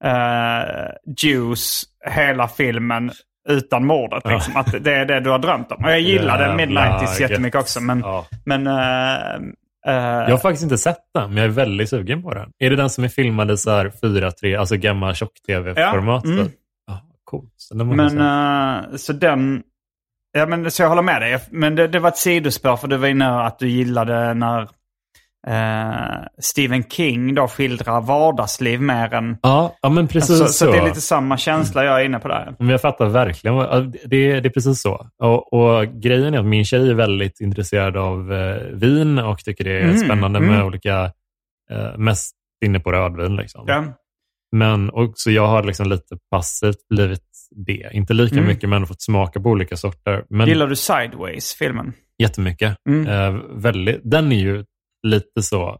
[SPEAKER 1] uh, Juice hela filmen utan mordet. Liksom. Att det är det du har drömt om. Och jag gillade
[SPEAKER 2] Jävlar,
[SPEAKER 1] mid-90s jättemycket
[SPEAKER 2] gött.
[SPEAKER 1] också. Men,
[SPEAKER 2] Ja.
[SPEAKER 1] men eh,
[SPEAKER 2] Jag har faktiskt inte sett den, men jag är väldigt sugen på den. Är det den som är filmad i så här 4-3, alltså gammal tjock-tv-format?
[SPEAKER 1] Ja, mm.
[SPEAKER 2] Ah, coolt. Så den
[SPEAKER 1] Men eh, så den... Ja, men, så jag håller med dig. Men det, det var ett sidospår för du var inne att du gillade när eh, Stephen King då skildrar vardagsliv mer än...
[SPEAKER 2] ja, ja, men precis
[SPEAKER 1] Alltså,
[SPEAKER 2] så.
[SPEAKER 1] så det är lite samma känsla jag är inne på där.
[SPEAKER 2] Men jag fattar verkligen. Det, det är precis så. Och, och Grejen är att min tjej är väldigt intresserad av eh, vin och tycker det är
[SPEAKER 1] Mm,
[SPEAKER 2] spännande
[SPEAKER 1] mm.
[SPEAKER 2] med olika, eh, mest inne på rödvin. Liksom.
[SPEAKER 1] Ja.
[SPEAKER 2] Men också jag har liksom lite passivt blivit det. Inte lika
[SPEAKER 1] Mm.
[SPEAKER 2] mycket, men fått smaka på olika sorter. Men
[SPEAKER 1] Gillar du Sideways-filmen?
[SPEAKER 2] jättemycket.
[SPEAKER 1] Mm.
[SPEAKER 2] Eh, väldigt, den är ju lite så,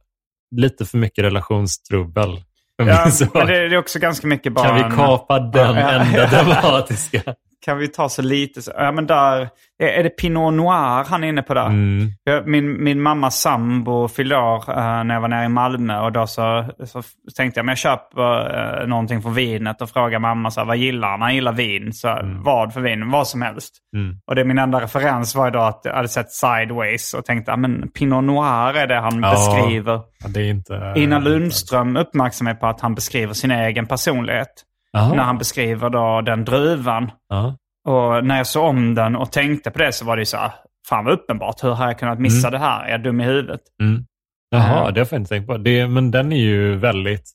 [SPEAKER 2] lite för mycket relationstrubbel.
[SPEAKER 1] Ja, det, det är också ganska mycket bara...
[SPEAKER 2] kan vi kapa den
[SPEAKER 1] Ja,
[SPEAKER 2] enda dramatiska?
[SPEAKER 1] Kan vi ta så lite? Så, ja, men där... Är, det Pinot Noir han är inne på där?
[SPEAKER 2] Mm.
[SPEAKER 1] Min, min mammas sambo fyllde år eh, när jag var nere i Malmö och då så, så tänkte jag men jag köper uh, någonting från vinet och frågar mamma så här, vad gillar han? Han gillar vin. Så, här, Vad för vin? Vad som helst.
[SPEAKER 2] Mm.
[SPEAKER 1] Och det min enda referens var då att jag hade sett Sideways och tänkte att men Pinot Noir är det han
[SPEAKER 2] Ja.
[SPEAKER 1] beskriver.
[SPEAKER 2] Ja, det är inte...
[SPEAKER 1] Ina Lundström uppmärksammar på att han beskriver sin egen personlighet.
[SPEAKER 2] Jaha.
[SPEAKER 1] När han beskriver då den druvan.
[SPEAKER 2] Ja.
[SPEAKER 1] Och när jag såg om den och tänkte på det så var det ju så här, fan vad uppenbart, hur har jag kunnat missa det här? Är jag dum i huvudet?
[SPEAKER 2] Mm. Jaha,
[SPEAKER 1] Eh.
[SPEAKER 2] det har jag inte tänkt på. Det, men den är ju väldigt...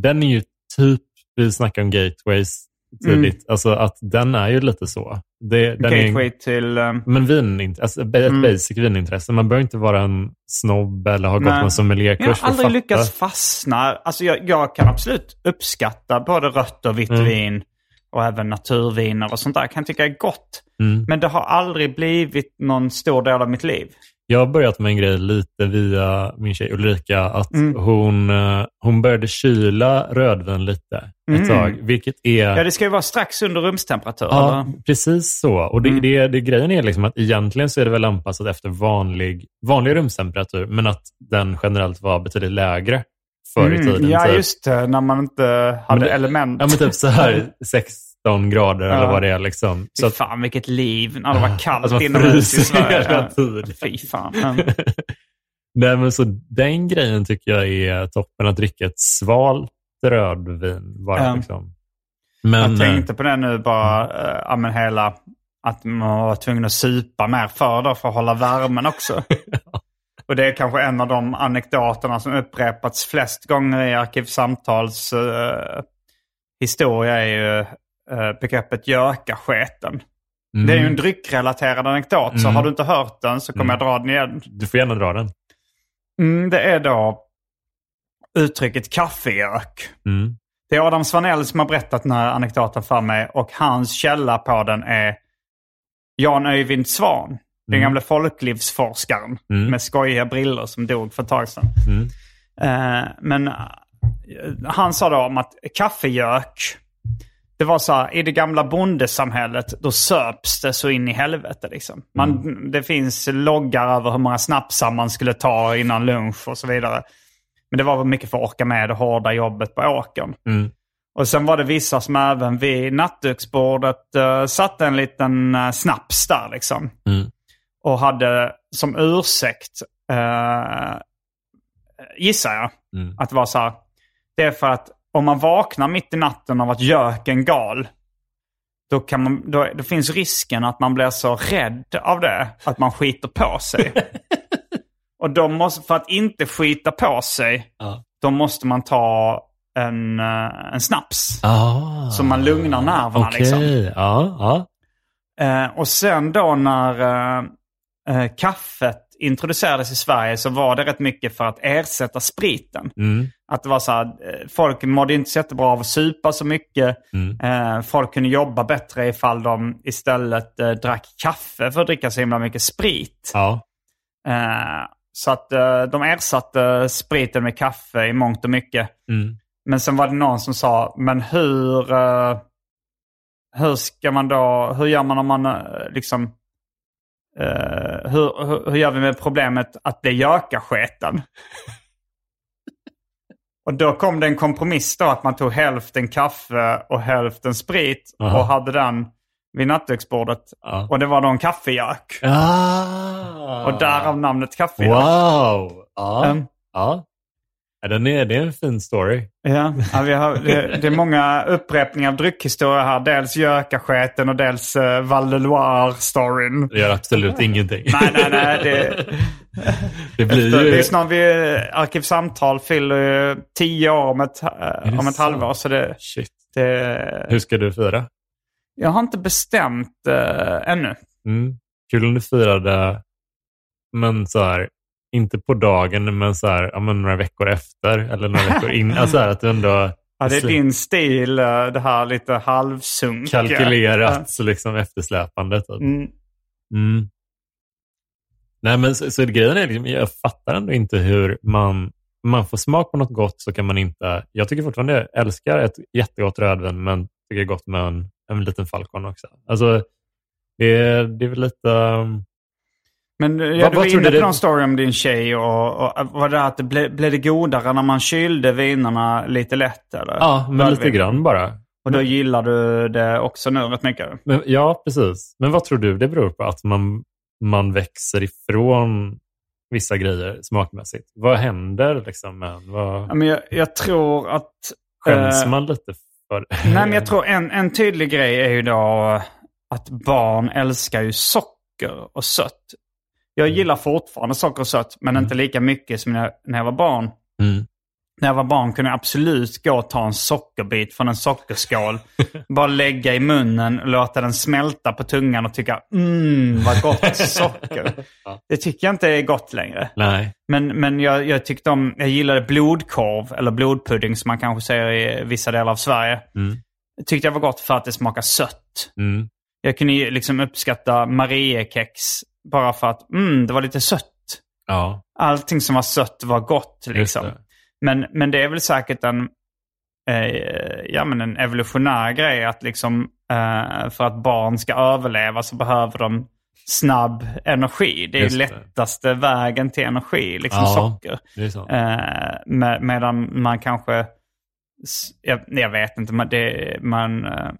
[SPEAKER 2] Den är ju typ, vi snackar om gateways, tidigt. Alltså att den är ju lite så. Det,
[SPEAKER 1] Gateway till... eh,
[SPEAKER 2] men vin, alltså ett
[SPEAKER 1] Mm.
[SPEAKER 2] basic vinintresse. Man behöver inte vara en snobb eller ha gått
[SPEAKER 1] Nej.
[SPEAKER 2] någon
[SPEAKER 1] Jag
[SPEAKER 2] sommelierkurs
[SPEAKER 1] har
[SPEAKER 2] för att
[SPEAKER 1] aldrig
[SPEAKER 2] fatta.
[SPEAKER 1] lyckats fastna. Alltså jag, jag kan absolut uppskatta både rött och vitt
[SPEAKER 2] Mm.
[SPEAKER 1] vin och även naturviner och sånt där. kan tycka är gott.
[SPEAKER 2] Mm.
[SPEAKER 1] Men det har aldrig blivit någon stor del av mitt liv.
[SPEAKER 2] Jag har börjat med en grej lite via min tjej Ulrika. Att
[SPEAKER 1] Mm.
[SPEAKER 2] hon, eh, hon började kyla rödvin lite ett
[SPEAKER 1] Mm.
[SPEAKER 2] tag. Vilket är...
[SPEAKER 1] Ja, det ska ju vara strax under rumstemperatur.
[SPEAKER 2] Ja,
[SPEAKER 1] eller?
[SPEAKER 2] precis så. Och det,
[SPEAKER 1] Mm.
[SPEAKER 2] det, det, grejen är liksom att egentligen så är det väl anpassat efter vanlig, vanlig rumstemperatur, men att den generellt var betydligt lägre förr i
[SPEAKER 1] Mm,
[SPEAKER 2] tiden.
[SPEAKER 1] Ja,
[SPEAKER 2] typ.
[SPEAKER 1] just det. När man inte
[SPEAKER 2] Men
[SPEAKER 1] hade
[SPEAKER 2] det-
[SPEAKER 1] element.
[SPEAKER 2] Ja, men typ så här 16 grader
[SPEAKER 1] Ja.
[SPEAKER 2] eller vad det är. Liksom.
[SPEAKER 1] Fy
[SPEAKER 2] Så att,
[SPEAKER 1] fan vilket liv när det var kallt
[SPEAKER 2] Alltså,
[SPEAKER 1] inomhus i Sverige.
[SPEAKER 2] hela
[SPEAKER 1] Ja.
[SPEAKER 2] tiden.
[SPEAKER 1] Fy fan.
[SPEAKER 2] Nej, men så den grejen tycker jag är toppen, att dricka ett svalt rödvin bara.
[SPEAKER 1] Ja.
[SPEAKER 2] Liksom. Men,
[SPEAKER 1] Jag tänkte på det nu bara, äh, men hela, att man var tvungen att supa mer för då för att hålla värmen också. Och det är kanske en av de anekdoterna som upprepats flest gånger i Arkivsamtals eh, historia är ju begreppet gökasketen.
[SPEAKER 2] mm,
[SPEAKER 1] Det är ju en dryckrelaterad anekdot, så
[SPEAKER 2] Mm.
[SPEAKER 1] har du inte hört den så kommer
[SPEAKER 2] Mm.
[SPEAKER 1] jag dra den igen.
[SPEAKER 2] Du får gärna dra den.
[SPEAKER 1] Mm, det är då uttrycket kaffegök.
[SPEAKER 2] Mm.
[SPEAKER 1] Det är Adam Svanell som har berättat den här anekdoten för mig och hans källa på den är Jan Öyvind Svan. Den
[SPEAKER 2] Mm.
[SPEAKER 1] gamle folklivsforskaren med skojiga briller som dog för ett tag sedan. Eh, men eh, han sa då om att kaffegök, det var så här, i det gamla bondesamhället, då söps det så in i helvete. Liksom. Man,
[SPEAKER 2] Mm.
[SPEAKER 1] Det finns loggar över hur många snapsar man skulle ta innan lunch och så vidare. Men det var mycket för att orka med det hårda jobbet på åkern.
[SPEAKER 2] Mm.
[SPEAKER 1] Och sen var det vissa som även vid nattduksbordet uh, satte en liten uh, snaps där liksom.
[SPEAKER 2] Mm.
[SPEAKER 1] Och hade som ursäkt, uh, gissar jag,
[SPEAKER 2] Mm.
[SPEAKER 1] att det var så här. Det är för att om man vaknar mitt i natten av att göken gal, då, kan man, då, då finns risken att man blir så rädd av det att man skiter på sig. Och då måste, för att inte skita på sig,
[SPEAKER 2] Ja.
[SPEAKER 1] då måste man ta en, eh, en snaps.
[SPEAKER 2] Ah.
[SPEAKER 1] Så man lugnar nerverna
[SPEAKER 2] Okej,
[SPEAKER 1] liksom.
[SPEAKER 2] ja. ja.
[SPEAKER 1] Eh, och sen då när eh, eh, kaffet introducerades i Sverige så var det rätt mycket för att ersätta spriten.
[SPEAKER 2] Mm.
[SPEAKER 1] Att det var så här, eh, folk mådde inte så jättebra av att supa så mycket.
[SPEAKER 2] Mm.
[SPEAKER 1] Eh, folk kunde jobba bättre ifall de istället eh, drack kaffe för att dricka så himla mycket sprit.
[SPEAKER 2] ja.
[SPEAKER 1] Eh, så att de ersatte spriten med kaffe i mångt och mycket.
[SPEAKER 2] Mm.
[SPEAKER 1] Men sen var det någon som sa, men hur, hur ska man då, hur gör man om man liksom, eh, hur, hur, hur gör vi med problemet att bli gökasketen? och då kom det en kompromiss då att man tog hälften kaffe och hälften sprit
[SPEAKER 2] Aha.
[SPEAKER 1] och hade den vid nattduksbordet.
[SPEAKER 2] Ja.
[SPEAKER 1] Och det var då en kaffegök.
[SPEAKER 2] Ah.
[SPEAKER 1] Och därav namnet kaffegök.
[SPEAKER 2] Wow! Ja.
[SPEAKER 1] Mm.
[SPEAKER 2] Ja. ja den är, det är en fin story.
[SPEAKER 1] Ja, ja vi har, det, det är många upprepningar av dryckhistoria här. Dels gökasketen och dels uh, Val de Loire-storyn.
[SPEAKER 2] Det gör absolut ingenting.
[SPEAKER 1] Nej, nej, nej. Det,
[SPEAKER 2] det blir
[SPEAKER 1] det
[SPEAKER 2] ju...
[SPEAKER 1] är snart vi, Arkivsamtal fyller ju tio år om ett, eh,
[SPEAKER 2] det
[SPEAKER 1] om ett
[SPEAKER 2] sant?
[SPEAKER 1] halvår. Så det,
[SPEAKER 2] Shit.
[SPEAKER 1] det,
[SPEAKER 2] Hur ska du fira?
[SPEAKER 1] jag har inte bestämt uh, ännu.
[SPEAKER 2] Mm. Kul om du firade, men så här, inte på dagen, men så här, ja, men några veckor efter eller några veckor in. Alltså att du ändå
[SPEAKER 1] Ja, det är din stil, eh, det här lite halvsunk.
[SPEAKER 2] kalkylerat, så liksom eftersläpande. Typ.
[SPEAKER 1] Mm.
[SPEAKER 2] Mm. Nej, men så, så grejen är, liksom, jag fattar ändå inte hur man, man får smak på något gott så kan man inte, jag tycker fortfarande, jag älskar ett jättegott rödvin, men tycker det är gott med en, en liten falcon också. Alltså, det är, det är väl lite, um,
[SPEAKER 1] Men eh, ja,
[SPEAKER 2] Vad-
[SPEAKER 1] du
[SPEAKER 2] vad
[SPEAKER 1] var inne på
[SPEAKER 2] det-
[SPEAKER 1] någon story om din tjej och, och var det att det ble, blev det godare när man kylde vinerna lite lätt? Eller?
[SPEAKER 2] ja, men lite
[SPEAKER 1] Rödvin.
[SPEAKER 2] grann bara.
[SPEAKER 1] Och då gillar du det också nu rätt mycket?
[SPEAKER 2] Men, ja, precis. Men vad tror du det beror på? Att man, man växer ifrån vissa grejer smakmässigt? Vad händer liksom? Med, en?
[SPEAKER 1] Ja,
[SPEAKER 2] vad,
[SPEAKER 1] men jag, jag tror att...
[SPEAKER 2] skäms
[SPEAKER 1] eh,
[SPEAKER 2] man lite för
[SPEAKER 1] Nej, men jag tror en, en tydlig grej är ju då att barn älskar ju socker och sött. Jag
[SPEAKER 2] Mm.
[SPEAKER 1] gillar fortfarande socker och sött, men inte lika mycket som när, när jag var barn.
[SPEAKER 2] Mm.
[SPEAKER 1] när jag var barn kunde jag absolut gå och ta en sockerbit från en sockerskål. bara lägga i munnen och låta den smälta på tungan och tycka mm vad gott socker. Det tycker jag inte är gott längre.
[SPEAKER 2] Nej.
[SPEAKER 1] Men, men jag, jag tyckte om, jag gillade blodkorv eller blodpudding som man kanske säger i vissa delar av Sverige.
[SPEAKER 2] Mm.
[SPEAKER 1] Tyckte jag var gott för att det smakar sött.
[SPEAKER 2] Mm.
[SPEAKER 1] Jag kunde liksom uppskatta Mariekex bara för att mm, det var lite sött.
[SPEAKER 2] Ja,
[SPEAKER 1] Allting som var sött var gott liksom.
[SPEAKER 2] det.
[SPEAKER 1] Men, men det är väl säkert en, eh, ja, men en evolutionär grej att liksom eh, för att barn ska överleva så behöver de snabb energi. Det är
[SPEAKER 2] Just det.
[SPEAKER 1] lättaste vägen till energi, liksom
[SPEAKER 2] Ja.
[SPEAKER 1] socker. Eh, med, medan man kanske, jag, jag vet inte, man, det, man, eh,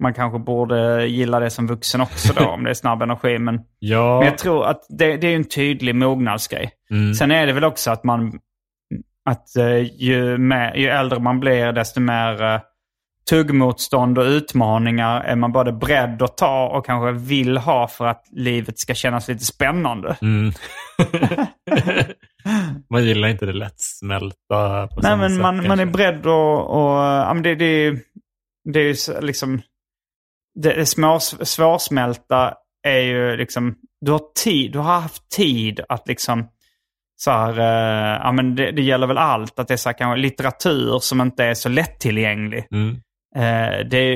[SPEAKER 1] man kanske borde gilla det som vuxen också då om det är snabb energi. Men,
[SPEAKER 2] Ja,
[SPEAKER 1] men jag tror att det, det är en tydlig mognadsgrej.
[SPEAKER 2] mm.
[SPEAKER 1] Sen är det väl också att man, att eh, ju, mer, ju äldre man blir desto mer eh, tuggmotstånd och utmaningar är man både beredd att ta och kanske vill ha för att livet ska kännas lite spännande.
[SPEAKER 2] Mm. man gillar inte det lättsmälta på
[SPEAKER 1] Nej, men
[SPEAKER 2] sätt,
[SPEAKER 1] man, man är beredd och, och ja, men det, det, det är liksom, det, små, svårsmälta är ju liksom, du har tid, du har haft tid att liksom, så här, eh, ja men det, det gäller väl allt, att det är så här, kanske litteratur som inte är så lättillgänglig.
[SPEAKER 2] Mm.
[SPEAKER 1] Eh, det,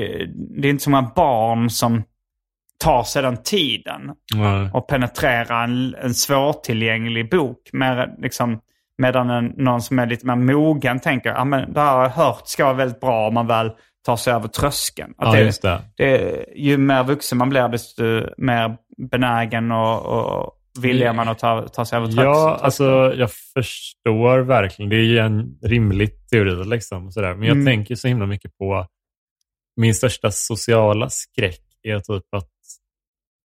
[SPEAKER 1] det är inte så många barn som tar sig den tiden
[SPEAKER 2] Ja.
[SPEAKER 1] och penetrera en, en svårtillgänglig bok. Mer, liksom, medan en, någon som är lite mer mogen tänker att ah, det här har jag hört ska vara väldigt bra om man väl tar sig över tröskeln. Att
[SPEAKER 2] Ja,
[SPEAKER 1] det,
[SPEAKER 2] det.
[SPEAKER 1] det, ju mer vuxen man blir desto mer benägen och, och villig är man att ta, ta sig över tröskeln.
[SPEAKER 2] Ja, alltså jag förstår verkligen. Det är ju en rimlig teori. Liksom, sådär. Men jag
[SPEAKER 1] Mm.
[SPEAKER 2] tänker så himla mycket på min största sociala skräck är typ att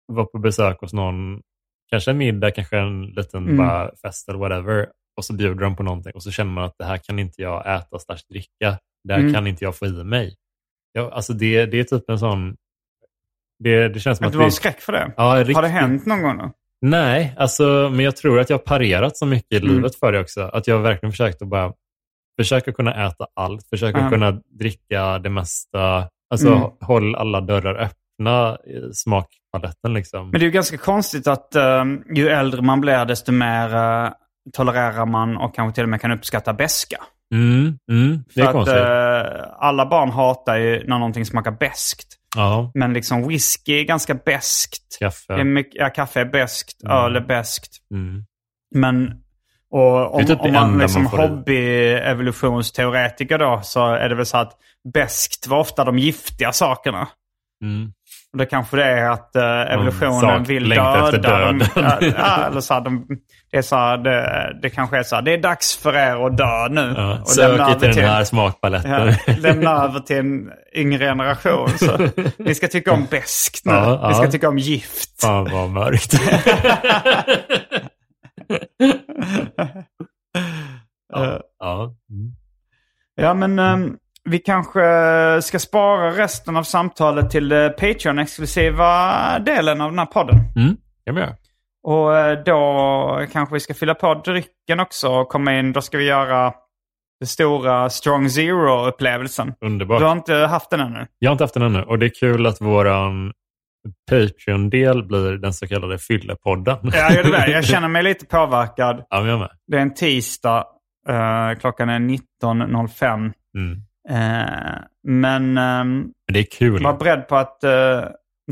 [SPEAKER 2] vara på besök hos någon, kanske en middag, kanske en liten
[SPEAKER 1] Mm.
[SPEAKER 2] bara fest eller whatever. Och så bjuder de på någonting och så känner man att det här kan inte jag äta slash dricka. Det här
[SPEAKER 1] Mm.
[SPEAKER 2] kan inte jag få i mig. Ja, alltså det, det är typ en sån... Det, det känns som
[SPEAKER 1] Att du har
[SPEAKER 2] vi-
[SPEAKER 1] skräck för det?
[SPEAKER 2] Ja,
[SPEAKER 1] Har det
[SPEAKER 2] riktigt-
[SPEAKER 1] hänt någon gång? Då?
[SPEAKER 2] Nej, alltså, men jag tror att jag har parerat så mycket i
[SPEAKER 1] Mm.
[SPEAKER 2] livet för det också. Att jag verkligen försökt att bara försöka kunna äta allt, försöka
[SPEAKER 1] Ja.
[SPEAKER 2] kunna dricka det mesta. Alltså
[SPEAKER 1] Mm.
[SPEAKER 2] håll alla dörrar öppna i smakpaletten liksom.
[SPEAKER 1] Men det är ju ganska konstigt att eh, ju äldre man blir desto mer eh, tolererar man och kanske till och med kan uppskatta beska.
[SPEAKER 2] Mm, mm, det är
[SPEAKER 1] För att
[SPEAKER 2] konstigt.
[SPEAKER 1] eh, alla barn hatar ju när någonting smakar beskt.
[SPEAKER 2] ja,
[SPEAKER 1] Men liksom whisky är ganska beskt.
[SPEAKER 2] kaffe.
[SPEAKER 1] Är mycket, ja, kaffe är beskt,
[SPEAKER 2] Mm.
[SPEAKER 1] öl är beskt.
[SPEAKER 2] Mm.
[SPEAKER 1] Men och om,
[SPEAKER 2] typ
[SPEAKER 1] om man liksom hobby-evolutionsteoretiker då så är det väl så att beskt var ofta de giftiga sakerna.
[SPEAKER 2] Mm.
[SPEAKER 1] Och det kanske det är att uh, evolutionen
[SPEAKER 2] sak
[SPEAKER 1] vill döda
[SPEAKER 2] döden.
[SPEAKER 1] Ja, ja, eller så här, de, det, är så här, det, det kanske är så här, det är dags för er att dö nu.
[SPEAKER 2] Ja,
[SPEAKER 1] och
[SPEAKER 2] sök inte den här smakpaletten.
[SPEAKER 1] Ja, lämna över till en yngre generation. Så ni ska tycka om beskt nu.
[SPEAKER 2] Ja.
[SPEAKER 1] Ni ska tycka om gift.
[SPEAKER 2] Fan vad mörkt. ja. ja. Mm.
[SPEAKER 1] Ja, men ehm, vi kanske ska spara resten av samtalet till eh, Patreon-exklusiva delen av den här podden.
[SPEAKER 2] Mm. kan vi göra.
[SPEAKER 1] Och eh, då kanske vi ska fylla på drycken också och komma in. Då ska vi göra den stora Strong Zero-upplevelsen.
[SPEAKER 2] Underbart.
[SPEAKER 1] Du har inte haft den ännu?
[SPEAKER 2] Jag har inte haft den ännu och det är kul att våran Patreon-del blir den så kallade fyllepodden.
[SPEAKER 1] Ja, det där. Jag känner mig lite påverkad.
[SPEAKER 2] ja, jag med.
[SPEAKER 1] Det är en tisdag. eh, klockan är 19.05.
[SPEAKER 2] Mm.
[SPEAKER 1] Eh, men
[SPEAKER 2] Men det är kul.
[SPEAKER 1] var beredd på att eh,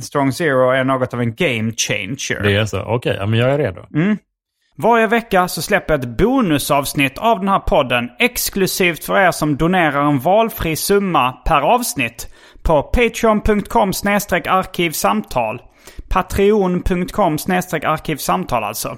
[SPEAKER 1] Strong Zero är något av en game changer.
[SPEAKER 2] Det är så. Okej, ja, men jag är redo.
[SPEAKER 1] Mm. Varje vecka så släpper jag ett bonusavsnitt av den här podden exklusivt för er som donerar en valfri summa per avsnitt på patreon.com arkivsamtal. Patreon.com arkivsamtal alltså.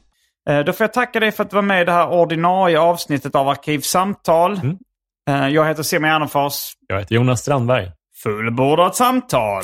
[SPEAKER 1] Eh, Då får jag tacka dig för att du var med i det här ordinarie avsnittet av Arkivsamtal. Eh, Jag heter Simon Gärdenfors.
[SPEAKER 2] Jag heter Jonas Strandberg.
[SPEAKER 1] Fullbordat samtal.